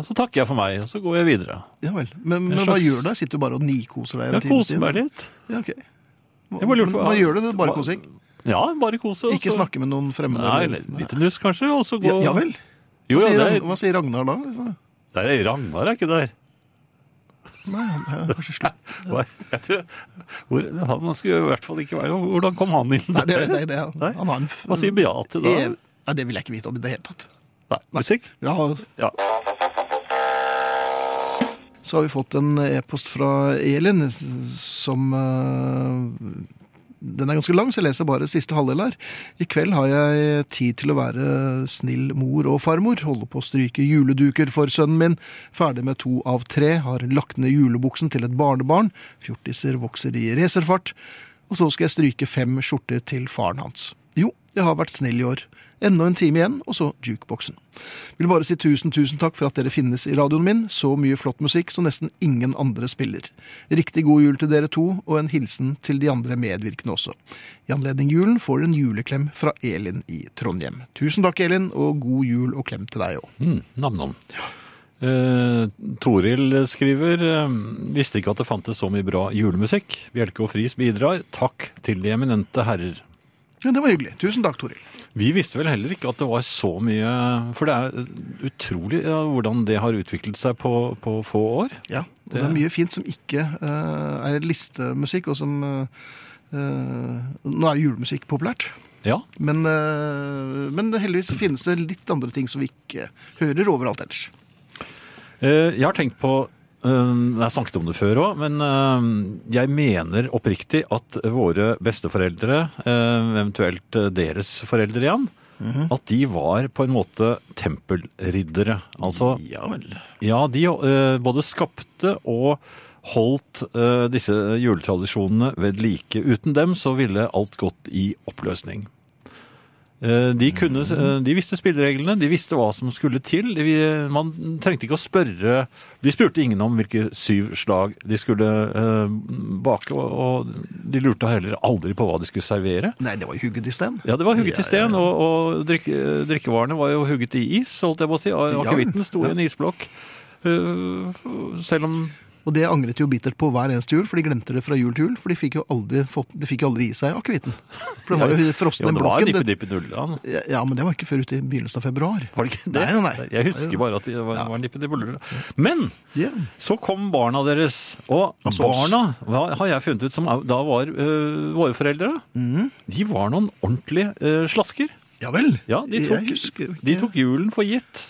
så takker jeg for meg, og så går jeg videre.
Ja vel. Men, men
slags...
hva gjør du? Sitter du bare og nikoser deg en
Jeg koser meg litt.
Ja, ok.
Hva, på-
Men Hva gjør du? Det bare
Hva-
kosing?
Ja, bare kose. og
Ikke snakke med noen fremmede?
Nei, litt nuss kanskje, og så gå
Ja, ja vel.
Jo,
Hva
ja,
sier,
det er,
hva sier Ragnar da? Liksom?
er Ragnar er ikke der.
Nei, han er kanskje slutt.
Hva- Jeg tror, hvor, han skulle i hvert fall ikke være Hvordan kom han inn
Nei, det, det, det,
han,
han har en
Hva sier Beate da?
Eh, Nei, det vil jeg ikke vite om i det hele tatt.
Nei, musikk?
Ja,
Ja.
så har vi fått en e-post fra Elin som uh, Den er ganske lang, så jeg leser bare siste halvdel her. I kveld har jeg tid til å være snill mor og farmor. Holde på å stryke juleduker for sønnen min. Ferdig med to av tre. Har lagt ned julebuksen til et barnebarn. Fjortiser vokser i racerfart. Og så skal jeg stryke fem skjorter til faren hans. Jo, jeg har vært snill i år. Enda en time igjen, og så jukeboksen. Vil bare si tusen, tusen takk for at dere finnes i radioen min. Så mye flott musikk som nesten ingen andre spiller. Riktig god jul til dere to, og en hilsen til de andre medvirkende også. I anledning julen får dere en juleklem fra Elin i Trondheim. Tusen takk, Elin, og god jul og klem til deg òg.
Mm, Nam-nam. Eh, Toril skriver eh, Visste ikke at det fantes så mye bra julemusikk. Bjelke og Friis bidrar. Takk til de eminente herrer.
Ja, det var hyggelig. Tusen takk, Toril.
Vi visste vel heller ikke at det var så mye For det er utrolig ja, hvordan det har utviklet seg på, på få år.
Ja, og det,
Det-
er mye fint som ikke uh, er listemusikk, og som eh, Nå er julemusikk populært.
Ja.
Men, uh, men heldigvis finnes det litt andre ting som vi ikke hører overalt ellers.
Jeg har tenkt på Jeg har snakket om det før òg, men eh, jeg mener oppriktig at våre besteforeldre, eh, eventuelt eh, deres foreldre igjen, at de var på en måte tempelriddere. Altså
Ja vel.
Ja, de eh, både skapte og holdt eh, disse juletradisjonene ved like. Uten dem så ville alt gått i oppløsning. Eh, de, kunne, eh, de visste spillereglene, de visste hva som skulle til. De, man trengte ikke å spørre De spurte ingen om hvilke syv slag de skulle eh, bake, og, de lurte heller aldri på hva de skulle servere.
Nei, det var hugget i sten.
Ja, det var hugget
Ja,
i sten, og, og drikke, drikkevarene var jo hugget i is, holdt jeg på å si. Akevitten sto i en isblokk. Uh, Selv om
Og det angret jo bittert på hver eneste jul, for de glemte det fra jul til jul. For de fikk jo aldri, fått, de fikk aldri i seg akevitten. For det var jo frossen
Jo,
i
det var nippe, Nippe Dullan.
ja, ja, men det var ikke før ute i begynnelsen av februar.
Var det ikke det?
Nei, nei.
Jeg husker bare at det var, var Nippe Dippe Dullan. Men
yeah.
så kom barna deres. Og
Altså
barna hva har jeg funnet ut som da var øh, våre foreldre.
Mm.
De var noen ordentlige øh, slasker.
ja vel.
Ja, de tok, de tok julen for gitt.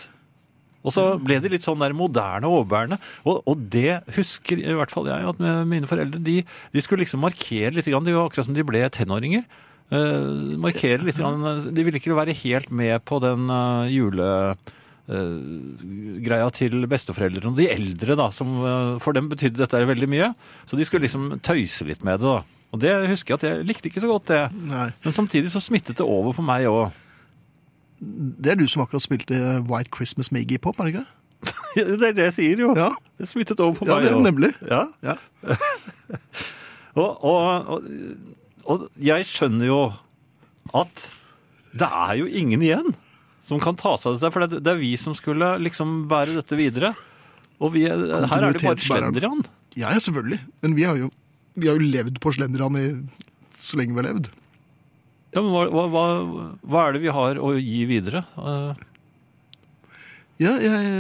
Og så ble de litt sånn der moderne og overbærende. Og, og det husker i hvert fall jeg, at mine foreldre de, de skulle liksom markere litt. Grann, De var akkurat som de ble tenåringer. Uh, markere litt. Grann, de ville ikke være helt med på den uh, julegreia til besteforeldrene. Og de eldre, da, som for dem betydde dette veldig mye. Så de skulle liksom tøyse litt med det. da. Og det husker jeg at jeg likte ikke så godt, det.
Nei.
Men samtidig så smittet det over på meg òg.
Det er du som akkurat spilte White Christmas med Iggy Pop, er det ikke?
Det det er det jeg sier, jo.
Ja,
Det smittet over på
ja
meg
det er
det
nemlig.
Ja.
Ja.
Og, og, og, og jeg skjønner jo at det er jo ingen igjen som kan ta seg av dette. For det, det er vi som skulle liksom bære dette videre. Og vi, er- her er det bare slendrian.
Ja, selvfølgelig. Men vi har jo, vi har jo levd på slendrian i så lenge vi har levd.
Ja, men hva, hva, hva, er det vi har å gi videre? Uh...
Ja, jeg,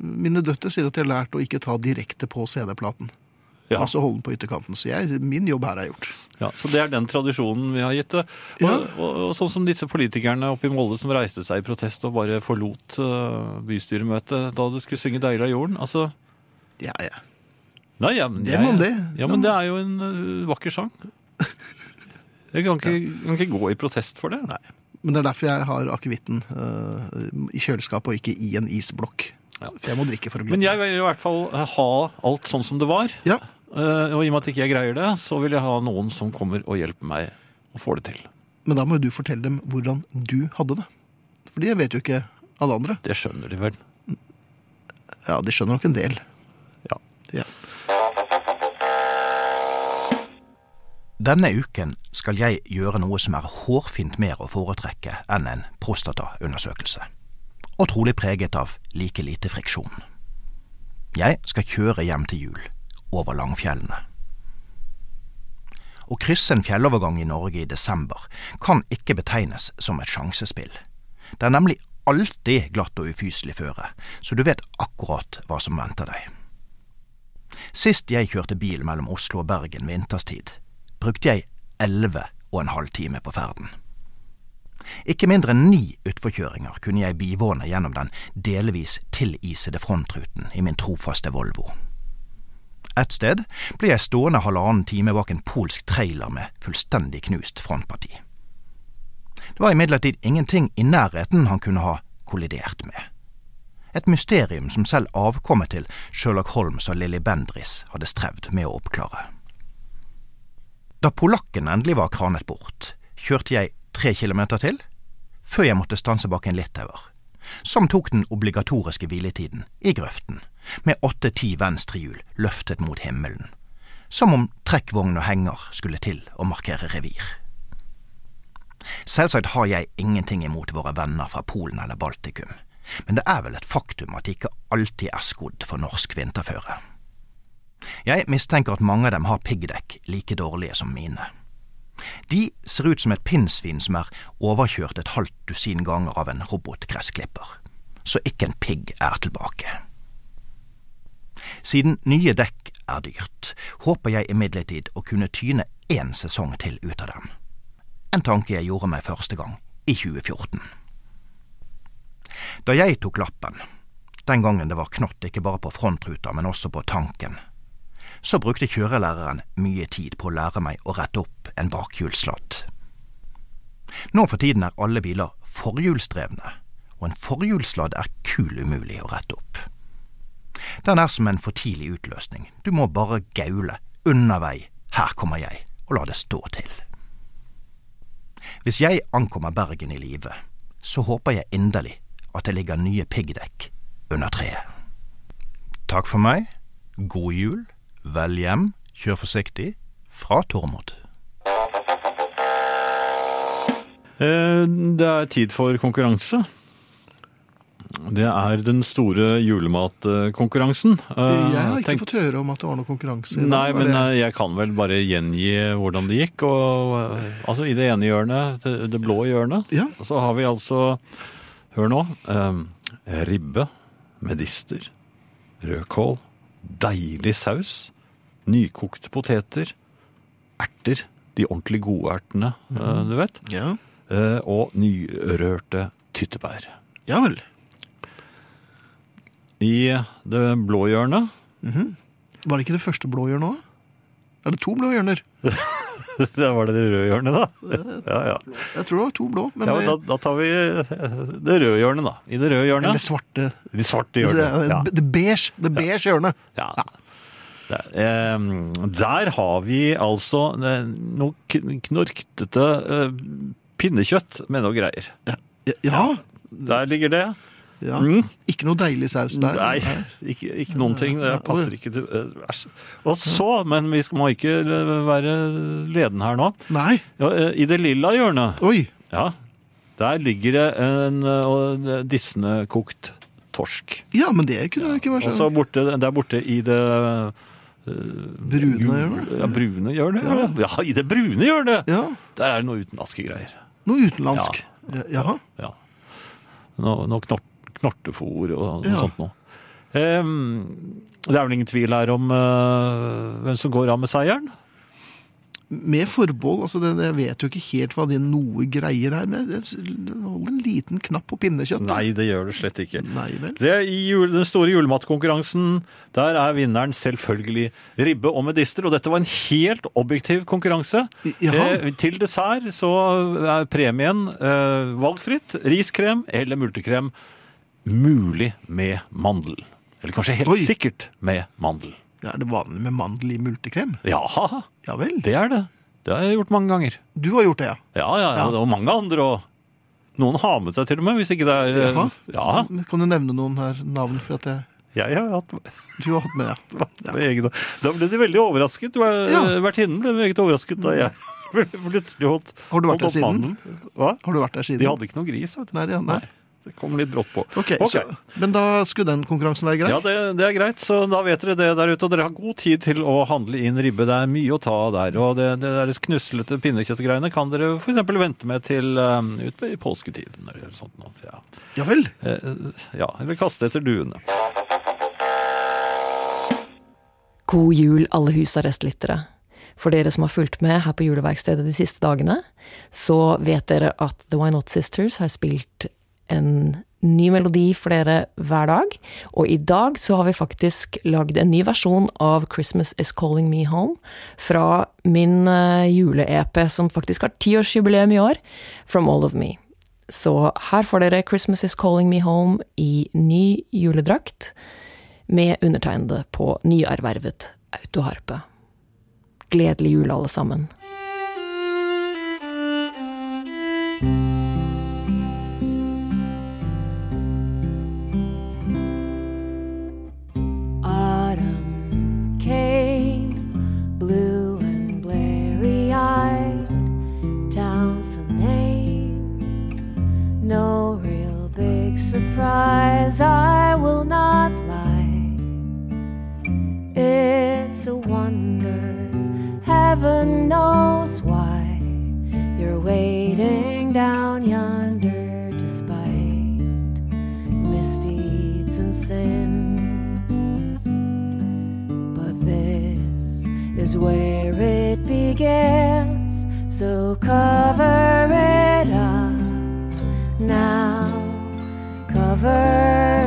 mine døtre sier at de har lært å ikke ta direkte på CD-platen.
Ja.
Altså holde den på ytterkanten. Så jeg, min jobb her er gjort.
Ja, Så det er den tradisjonen vi har gitt det. Og,
Ja.
og, og sånn som disse politikerne oppe i Molde som reiste seg i protest og bare forlot uh, bystyremøtet da det skulle synge 'Deilig av jorden'. Altså,
Ja, ja.
nei, ja, men
om det.
Ja, men det er jo en uh, vakker sang. Jeg kan ikke, kan ikke gå i protest for det.
Nei. Men det er derfor jeg har akevitten uh, i kjøleskapet og ikke i en isblokk.
Ja.
For jeg må drikke for å glemme.
Men jeg vil i hvert fall uh, ha alt sånn som det var.
Ja,
Uh, og i og med at ikke jeg greier det, så vil jeg ha noen som kommer og hjelper meg å få det til.
Men da må jo du fortelle dem hvordan du hadde det. For det vet jo ikke alle andre.
Det skjønner de vel.
Ja, de skjønner nok en del.
Ja.
Ja.
Denne uken skal jeg gjøre noe som er hårfint mer å foretrekke enn en prostataundersøkelse, og trolig preget av like lite friksjon. Jeg skal kjøre hjem til jul, over Langfjellene. Å krysse en fjellovergang i Norge i desember kan ikke betegnes som et sjansespill. Det er nemlig alltid glatt og ufyselig føre, så du vet akkurat hva som venter deg. Sist jeg kjørte bil mellom Oslo og Bergen vinterstid, brukte jeg elleve og en halv time på ferden. Ikke mindre enn ni utforkjøringer kunne jeg bivåne gjennom den delvis tilisede frontruten i min trofaste Volvo. Et sted ble jeg stående halvannen time bak en polsk trailer med fullstendig knust frontparti. Det var imidlertid ingenting i nærheten han kunne ha kollidert med. Et mysterium som selv avkommet til Sherlock Holmes og Lilly Bendris hadde strevd med å oppklare. Da polakken endelig var kranet bort, kjørte jeg tre kilometer til, før jeg måtte stanse bak en litauer, som tok den obligatoriske hviletiden i grøften, med åtte–ti venstrehjul løftet mot himmelen, som om trekkvogn og henger skulle til å markere revir. Selvsagt har jeg ingenting imot våre venner fra Polen eller Baltikum, men det er vel et faktum at de ikke alltid er skodd for norsk vinterføre. Jeg mistenker at mange av dem har piggdekk like dårlige som mine. De ser ut som et pinnsvin som er overkjørt et halvt dusin ganger av en robotgressklipper, så ikke en pigg er tilbake. Siden nye dekk er dyrt, håper jeg imidlertid å kunne tyne én sesong til ut av dem. En tanke jeg gjorde meg første gang, i 2014. Da jeg tok lappen, den gangen det var knott ikke bare på frontruta, men også på tanken, så brukte kjørelæreren mye tid på å lære meg å rette opp en bakhjulsladd. Nå for tiden er alle biler forhjulsdrevne, og en forhjulsladd er kul umulig å rette opp. Den er som en for tidlig utløsning, du må bare gaule, unna vei, her kommer jeg, og la det stå til. Hvis jeg ankommer Bergen i live, så håper jeg inderlig at det ligger nye piggdekk under treet. Takk for meg, god jul, vel hjem, kjør forsiktig, fra Tormod.
Eh, Det er tid for konkurranse. Det er den store julematkonkurransen. Eh,
Jeg har ikke
tenkt-
fått høre om at det var noe konkurranse.
Nei, men
det-
eh, jeg kan vel bare gjengi hvordan det gikk. Og, altså I det ene hjørnet, det, det blå hjørnet,
Ja.
så har vi altså Hør nå. Eh, ribbe, medister, rødkål, deilig saus, nykokte poteter, erter, de ordentlig gode ertene, mm. du vet,
Ja.
eh, og nyrørte tyttebær.
ja vel.
I det blå hjørnet
Var det ikke det første blå hjørnet òg? Er det to blå hjørner?
Da var det det røde hjørnet, da. Ja, ja.
Jeg tror det var to blå. Men
ja men da, da tar vi eh, det røde hjørnet, da. I det røde
eller
hjørnet.
svarte
De svarte
Det,
hjørnene.
Det beige, det beige hjørnet.
ja. Der, eh, har vi altså eh, noe knorktete eh, pinnekjøtt med noe greier.
Ja. ja.
Der ligger det.
ja.
Mm.
Ikke noe deilig saus der.
Nei, ikke, ikke noen ting. Det passer ikke til Æsj. Og så, men vi må ikke være ledende her nå.
Nei.
Ja, I det lilla hjørnet
Oi.
Ja, der ligger det en uh, dissende kokt torsk.
Ja, men det kunne ikke være
Og så
så
der borte i det
brune hjørnet.
Ja, brune hjørnet. Ja. ja, i det brune hjørnet!
Ja.
Der er det noe utenlandske greier.
Noe utenlandsk. Ja. Jaha.
Ja. Noe, noe knort, knortefòr og noe
Ja.
sånt noe. Um, det er vel ingen tvil her om uh, hvem som går av med seieren?
Med forbehold. altså det, Jeg vet jo ikke helt hva det noe greier her, men det holder en liten knapp på pinnekjøtt.
Nei, det gjør det slett ikke.
Nei vel.
Det er I jul, den store julematkonkurransen der er vinneren selvfølgelig ribbe og medister. Og dette var en helt objektiv konkurranse.
Jaha.
Eh, til dessert så er premien eh, valgfritt riskrem eller multekrem. Mulig med mandel. Eller kanskje helt
Oi.
sikkert med mandel.
Er det vanlig med mandel i multekrem?
Ja,
Ja vel.
det er det. Det har jeg gjort mange ganger.
Du har gjort det, ja.
Ja, ja, ja. Og mange andre. Og noen har med seg til og med, hvis ikke det er
Jaha.
Ja,
Kan du nevne noen her navn for at jeg,
jeg har hatt
du har hatt med, ja. ja.
Da ble de veldig overrasket.
Ja.
Vertinnen ble meget overrasket da jeg plutselig holdt
Har du vært
holdt
der
opp
siden?
mandelen. Hva?
Har du vært der siden?
De hadde ikke noe gris, vet du.
Nei, ja, nei. nei.
Det kom litt brått på.
Ok,
okay.
Så, Men da skulle den konkurransen være grei?
Ja, det, det er greit, så da vet dere det der ute. Og dere har god tid til å handle inn ribbe. Det er mye å ta av der. Og det, det deres knuslete pinnekjøttgreiene kan dere f.eks. vente med til um, ut i påsketiden eller sånt noe. Ja.
Ja vel.
Eh, ja, eller kaste etter duene.
God jul, alle husarrestlyttere. For dere som har fulgt med her på juleverkstedet de siste dagene, så vet dere at The Why Not Sisters har spilt en ny melodi for dere hver dag. Og i dag så har vi faktisk lagd en ny versjon av Christmas Is Calling Me Home fra min eh, jule-EP, som faktisk har tiårsjubileum i år, From All of Me. Så her får dere Christmas Is Calling Me Home i ny juledrakt med undertegnede på nyervervet autoharpe. Gledelig jul, alle sammen.
Autumn surprise, I will not lie. It's a wonder, heaven knows why you're waiting down yonder despite misdeeds and sins. But this is where it begins, so cover it up now lover.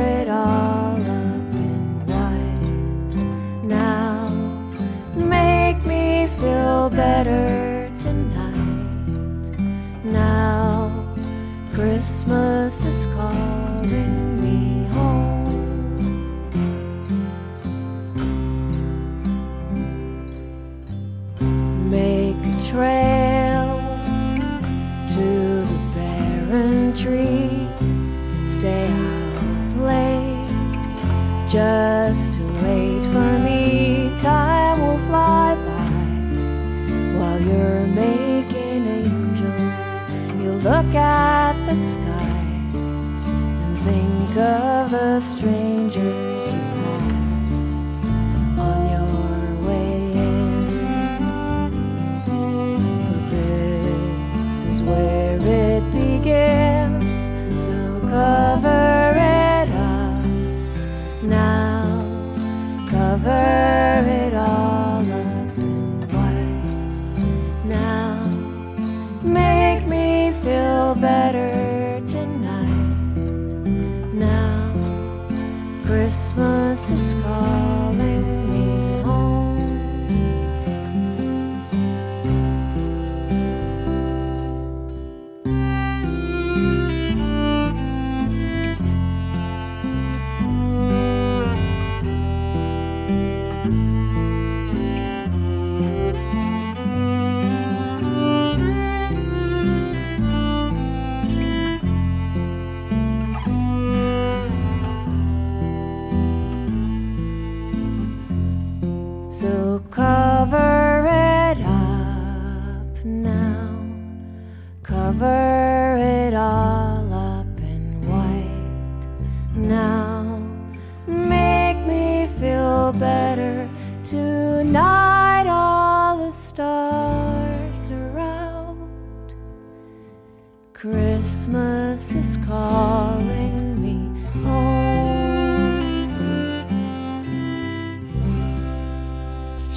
Of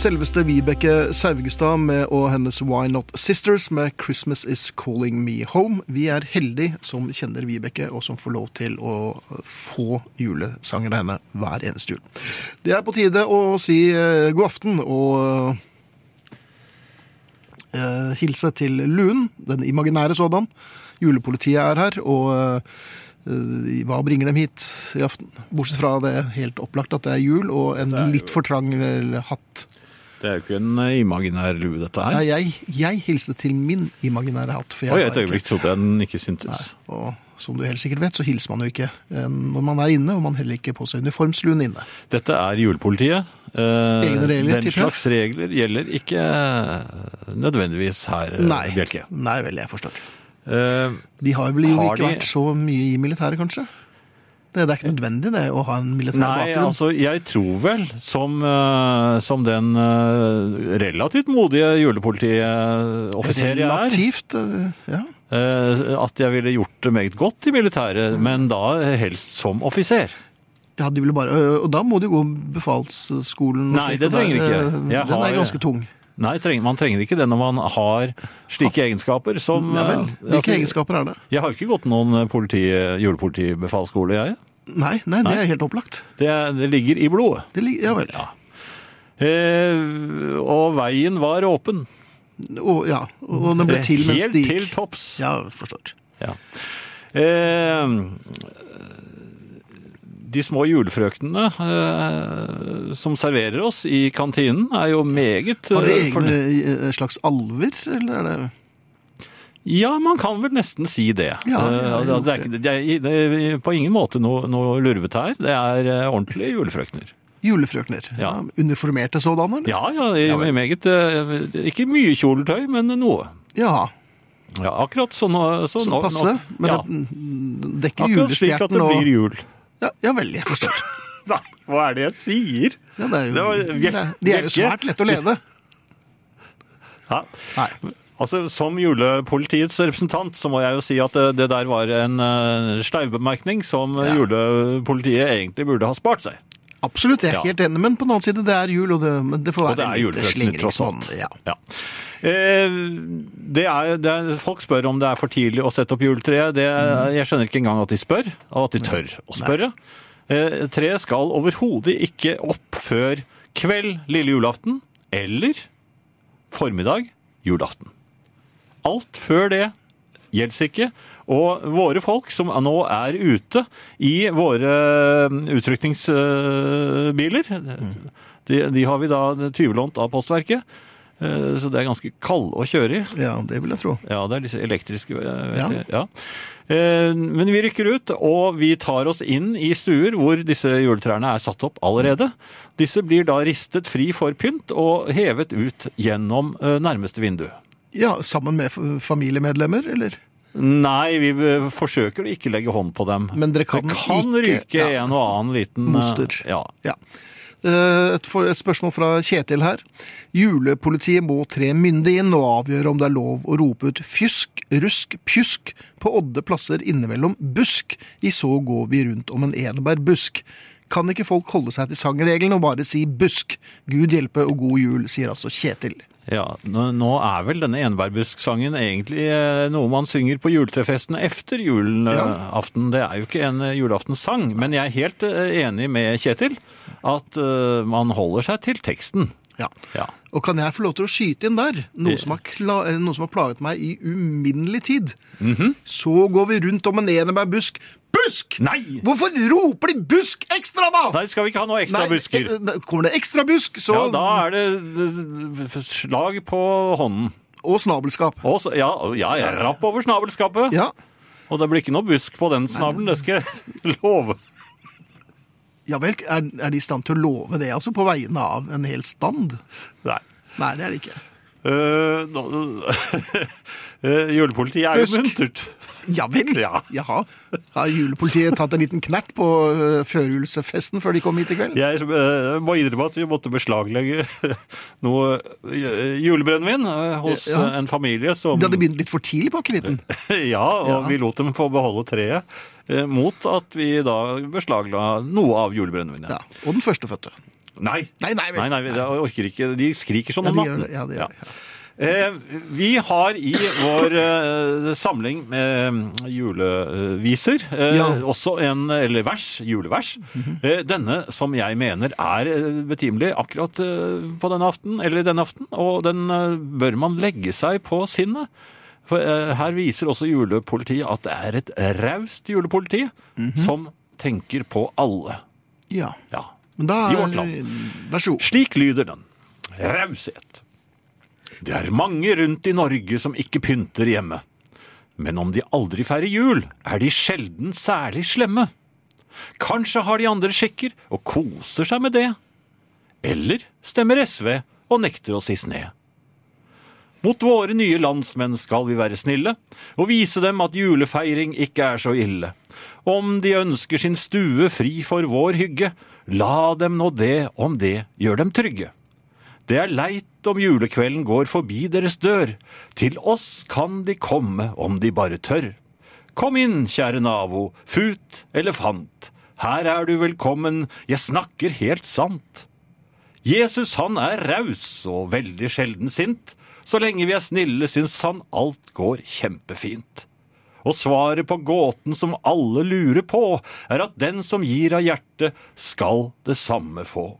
Selveste Vibeke Saugestad med og hennes Why Not Sisters med 'Christmas Is Calling Me Home'. Vi er heldige som kjenner Vibeke, og som får lov til å få julesanger av henne hver eneste jul. Det er på tide å si eh, god aften og eh, hilse til Luen, den imaginære sådan. Julepolitiet er her, og eh, hva bringer dem hit i aften? Bortsett fra det helt opplagt at det er jul, og en litt for trang hatt.
Det er jo ikke en eh, imaginær lue, dette her.
Nei, jeg, jeg hilste til min imaginære hatt. For jeg
Oi, et øyeblikk trodde jeg den ikke syntes.
Nei, og som du helt sikkert vet, så hilser man jo ikke eh, når man er inne, og man heller ikke på seg uniformsluen inne.
Dette er julepolitiet. Eh,
Egne regler,
Den slags regler gjelder ikke nødvendigvis her,
Nei,
Bjelke.
nei vel, jeg forstår.
Eh,
De har vel
Har
ikke
de-
vært så mye i militæret, kanskje? Det, er ikke nødvendig det, å ha en militær
Nei,
bakgrunn.
altså, jeg tror vel, som, eh, som den eh, relativt modige julepolitioffiser jeg er,
Relativt, eh, ja.
at jeg ville gjort det meget godt i militæret, men da helst som offiser.
ja, de ville bare, og da må du gå befalsskolen.
Nei, det trenger ikke. Jeg
Den er ganske tung.
Nei, man trenger ikke det når man har slike egenskaper som
Ja vel,
eh,
hvilke
altså,
egenskaper er det?
Jeg har ikke gått noen politi, julepolitibefalsskole, jeg.
Nei, nei, det er helt opplagt.
Det, det ligger i blodet.
Det, lig- ja vel.
Ja. Eh, og veien var åpen.
Og, ja, og den ble til mens
Helt til
gikk.
topps.
Ja, forstår.
Ja. Eh, de små julefrøknene eh, som serverer oss i kantinen, er jo meget
Har de
eh,
egne eh, slags alver, eller er det
Ja, man kan vel nesten si det.
Ja, ja,
Eh, altså, det, er ikke, det, er, det er på ingen måte noe, noe lurvete her. Det er ordentlige julefrøkner.
julefrøkner?
Ja.
Uniformerte sådanne, eller?
Ja, ja, i-
Ja
meget Ikke mye kjoletøy, men noe.
Ja,
Ja, akkurat sånn. Så,
så passe.
nå-
Men
ja,
det dekker
akkurat slik at det
julestjerten
blir jul.
Ja, ja vel, jeg forstår.
Nei, hva er det jeg sier?
Ja, det er jo,
Det var-
er- de er jo svært lette å lede.
Ja.
Nei.
Altså, Som julepolitiets representant så må jeg jo si at det, der var en uh, steivbemerkning som
Ja.
julepolitiet egentlig burde ha spart seg.
Absolutt, jeg er
Ja.
helt enig, men på den annen side, det er jul, og det, det får
Og det
være
er
litt
tross alt.
slingringsmonn. Ja.
Ja. Eh, det er, det er, folk spør om det er for tidlig å sette opp juletreet.
Mm.
Jeg skjønner ikke engang at de spør, og at de tør å spørre. Eh, treet skal overhodet ikke opp før kveld lille julaften eller formiddag julaften. Alt før det gjelder ikke. Og våre folk som nå er ute i våre utrykningsbiler, de, de har vi da tyvelånt av postverket. Eh, Så det er ganske kald å kjøre i.
ja, det vil jeg tro.
Ja, det er disse elektriske. eh, Vet
Ja.
Ja. Eh, Men vi rykker ut, og vi tar oss inn i stuer hvor disse juletrærne er satt opp allerede. Disse blir da ristet fri for pynt og hevet ut gjennom eh, nærmeste vindu.
Ja, sammen med familiemedlemmer, eller?
Nei, vi forsøker å ikke legge hånd på dem.
Men dere kan
det kan ryke
ja.
en og annen liten eh,
Moster.
Ja.
Ja. Eh, et spørsmål fra Kjetil her. Julepolitiet må tre myndig inn og avgjøre om det er lov å rope ut fjusk, rusk, pjusk på odde plasser innimellom busk. I så går vi rundt om en enebærbusk. Kan ikke folk holde seg til sangreglene og bare si busk? Gud hjelpe og god jul, sier altså Kjetil.
Ja, nå, er vel denne enbærbusksangen egentlig eh, noe man synger på juletrefesten efter julaften. Det er jo ikke en julaftensang, men jeg er helt eh, enig med Kjetil at eh, man holder seg til teksten.
Ja.
Ja.
Og kan jeg få lov til å skyte inn der, noe
Eh.
som har, kla eh, noe som har plaget meg i uminnelig tid?
Mhm.
Så går vi rundt om en enebærbusk. Busk!
Nei!
Hvorfor roper de busk ekstra, da?
Nei, skal vi ikke ha noe ekstra
Nei,
busker?
eh, Kommer det ekstra busk, så
Ja, da er det slag på hånden.
Og snabelskap.
Og så, ja, ja, jeg rapp over snabelskapet.
Ja.
Og det blir ikke noe busk på den snabelen, det skal jeg love.
Ja vel, er, er de i stand til å love det, altså, på vegne av en hel stand?
Nei.
Nei, det er de ikke.
Uh, julepolitiet er jo
Busk.
muntert.
Ja vel?
Ja.
Jaha. Har julepolitiet tatt en liten knert på uh, førjulsfesten før de kom hit i kveld?
Jeg uh, må innrømme at vi måtte beslaglegge noe julebrennevin hos
Ja.
en familie som
De hadde begynt litt for tidlig på akevitten.
Ja, og
Ja.
vi lot dem få beholde treet. Eh, Mot at vi da beslagla noe av julebrennevinet.
Ja. Og den førstefødte.
Nei.
Nei, nei.
Nei, nei, jeg orker ikke. De skriker sånn
Ja,
om natten.
Ja, de gjør det.
Eh, vi har i vår eh, samling med juleviser eh,
Ja.
også en eller vers, julevers. eh, denne som jeg mener er eh, betimelig akkurat på denne aften, eller denne aften, og den bør man legge seg på sinnet. For eh, her viser også julepolitiet at det er et raust julepoliti som tenker på alle.
Ja.
Ja.
Men da
I vårt land.
Vær så god.
Slik lyder den. Raushet. Det er mange rundt i Norge som ikke pynter hjemme. Men om de aldri feirer jul, er de sjelden særlig slemme. Kanskje har de andre sjekker og koser seg med det. Eller stemmer SV og nekter å i sne. Mot våre nye landsmenn skal vi være snille, og vise dem at julefeiring ikke er så ille. Om de ønsker sin stue fri for vår hygge, la dem nå det om det gjør dem trygge. Det er leit om julekvelden går forbi deres dør. Til oss kan de komme om de bare tør. Kom inn, kjære nabo, fut elefant. Her er du velkommen, jeg snakker helt sant. Jesus han er raus og veldig sjelden sint. Så lenge vi er snille, syns han alt går kjempefint. Og svaret på gåten som alle lurer på, er at den som gir av hjertet, skal det samme få.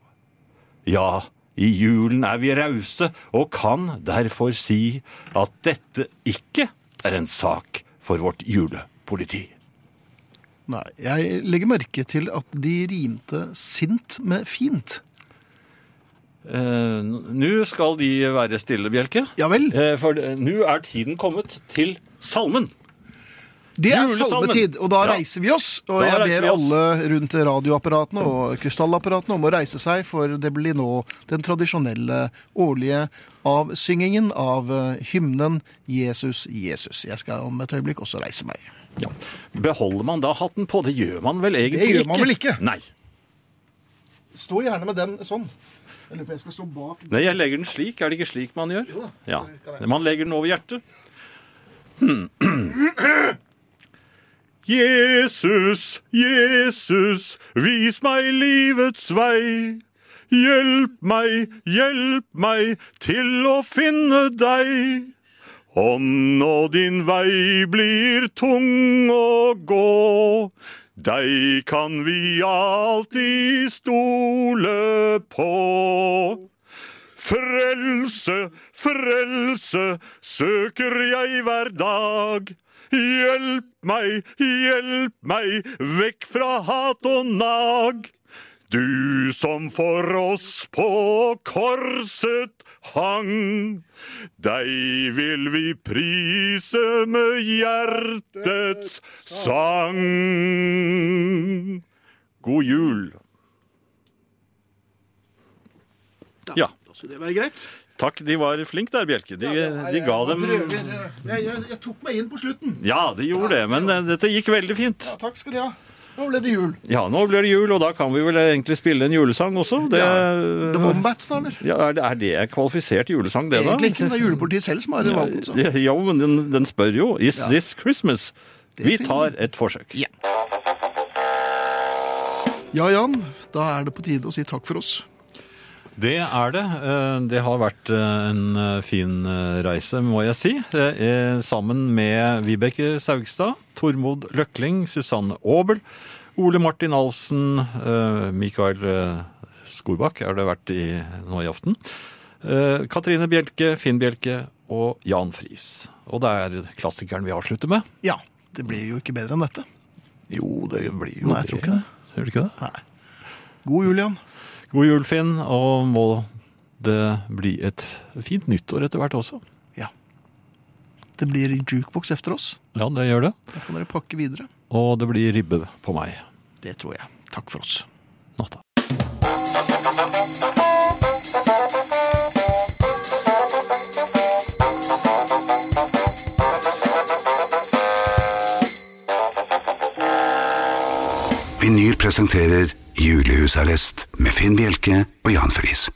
Ja, i julen er vi rause og kan derfor si at dette ikke er en sak for vårt julepoliti.
Nei, jeg legger merke til at de rimte sint med fint.
Eh, nå skal de være stille, Bjelke.
Ja vel.
Eh, for eh, nå er tiden kommet til salmen.
Det er salmetid, og da
Ja.
reiser vi oss. Og
Da
jeg ber alle rundt radioapparatene og krystallapparatene om å reise seg, for det blir nå den tradisjonelle årlige avsyngingen av hymnen Jesus, Jesus. Jeg skal om et øyeblikk også reise meg.
Ja. Beholder man da hatten på? Det gjør man vel egentlig ikke?
Det gjør man vel ikke.
Nei.
Stå gjerne med den sånn. Jeg lurer på jeg skal stå bak
Nei, jeg legger den slik. Er det ikke slik man gjør?
Jo da,
Ja. Man legger den over hjertet. Hmm. Jesus, Jesus, vis meg livets vei. Hjelp meg, hjelp meg til å finne deg. Ånd nå din vei blir tung å gå, deg kan vi alltid stole på. Frelse, frelse søker jeg hver dag. Hjelp meg, hjelp meg vekk fra hat og nag. Du som for oss på korset hang. Deg vil vi prise med hjertets sang. God jul. Ja.
Da skulle det være greit.
Takk, de var flinke der, Bjelke. De, de ga dem
eh, jeg, jeg, jeg tok meg inn på slutten.
Ja, de gjorde det, men eh, dette gikk veldig fint.
Ja, takk skal de ha. Nå ble det jul.
Ja, nå blir det jul, og da kan vi vel egentlig spille en julesang også. Det,
The Wombats, da, eller?
ja, er, det, er det julesang, det, da?
Egentlig ikke. Det er julepolitiet selv som har valgt den.
Ja, ja, men den, den spør jo Is this Christmas? Vi tar et forsøk.
Ja. Ja, Jan. Da er det på tide å si takk for oss.
Det er det. Eh, Det har vært eh, en eh, fin reise, må jeg si. Sammen med Vibeke Saugstad, Tormod Løkling, Susanne Aabel, Ole Martin Alfsen, Mikael Skorbakk er det vært i, nå i aften. Katrine Bjelke, Finn Bjelke og Jan Friis. Og det er klassikeren vi avslutter med.
Ja. Det blir jo ikke bedre enn dette.
Jo, det blir jo
Nei, jeg tror ikke det.
Gjør du ikke det?
God jul, Jan.
God jul, Finn, og må det bli et fint nyttår etter hvert også. Ja.
Det blir jukebox efter oss.
Ja, det gjør det.
Da får dere pakke videre.
Og det blir ribbe på meg.
Det tror jeg. Takk for oss.
Natta.
Vinyl presenterer Julehusarrest med Finn Bjelke og Jan Friis.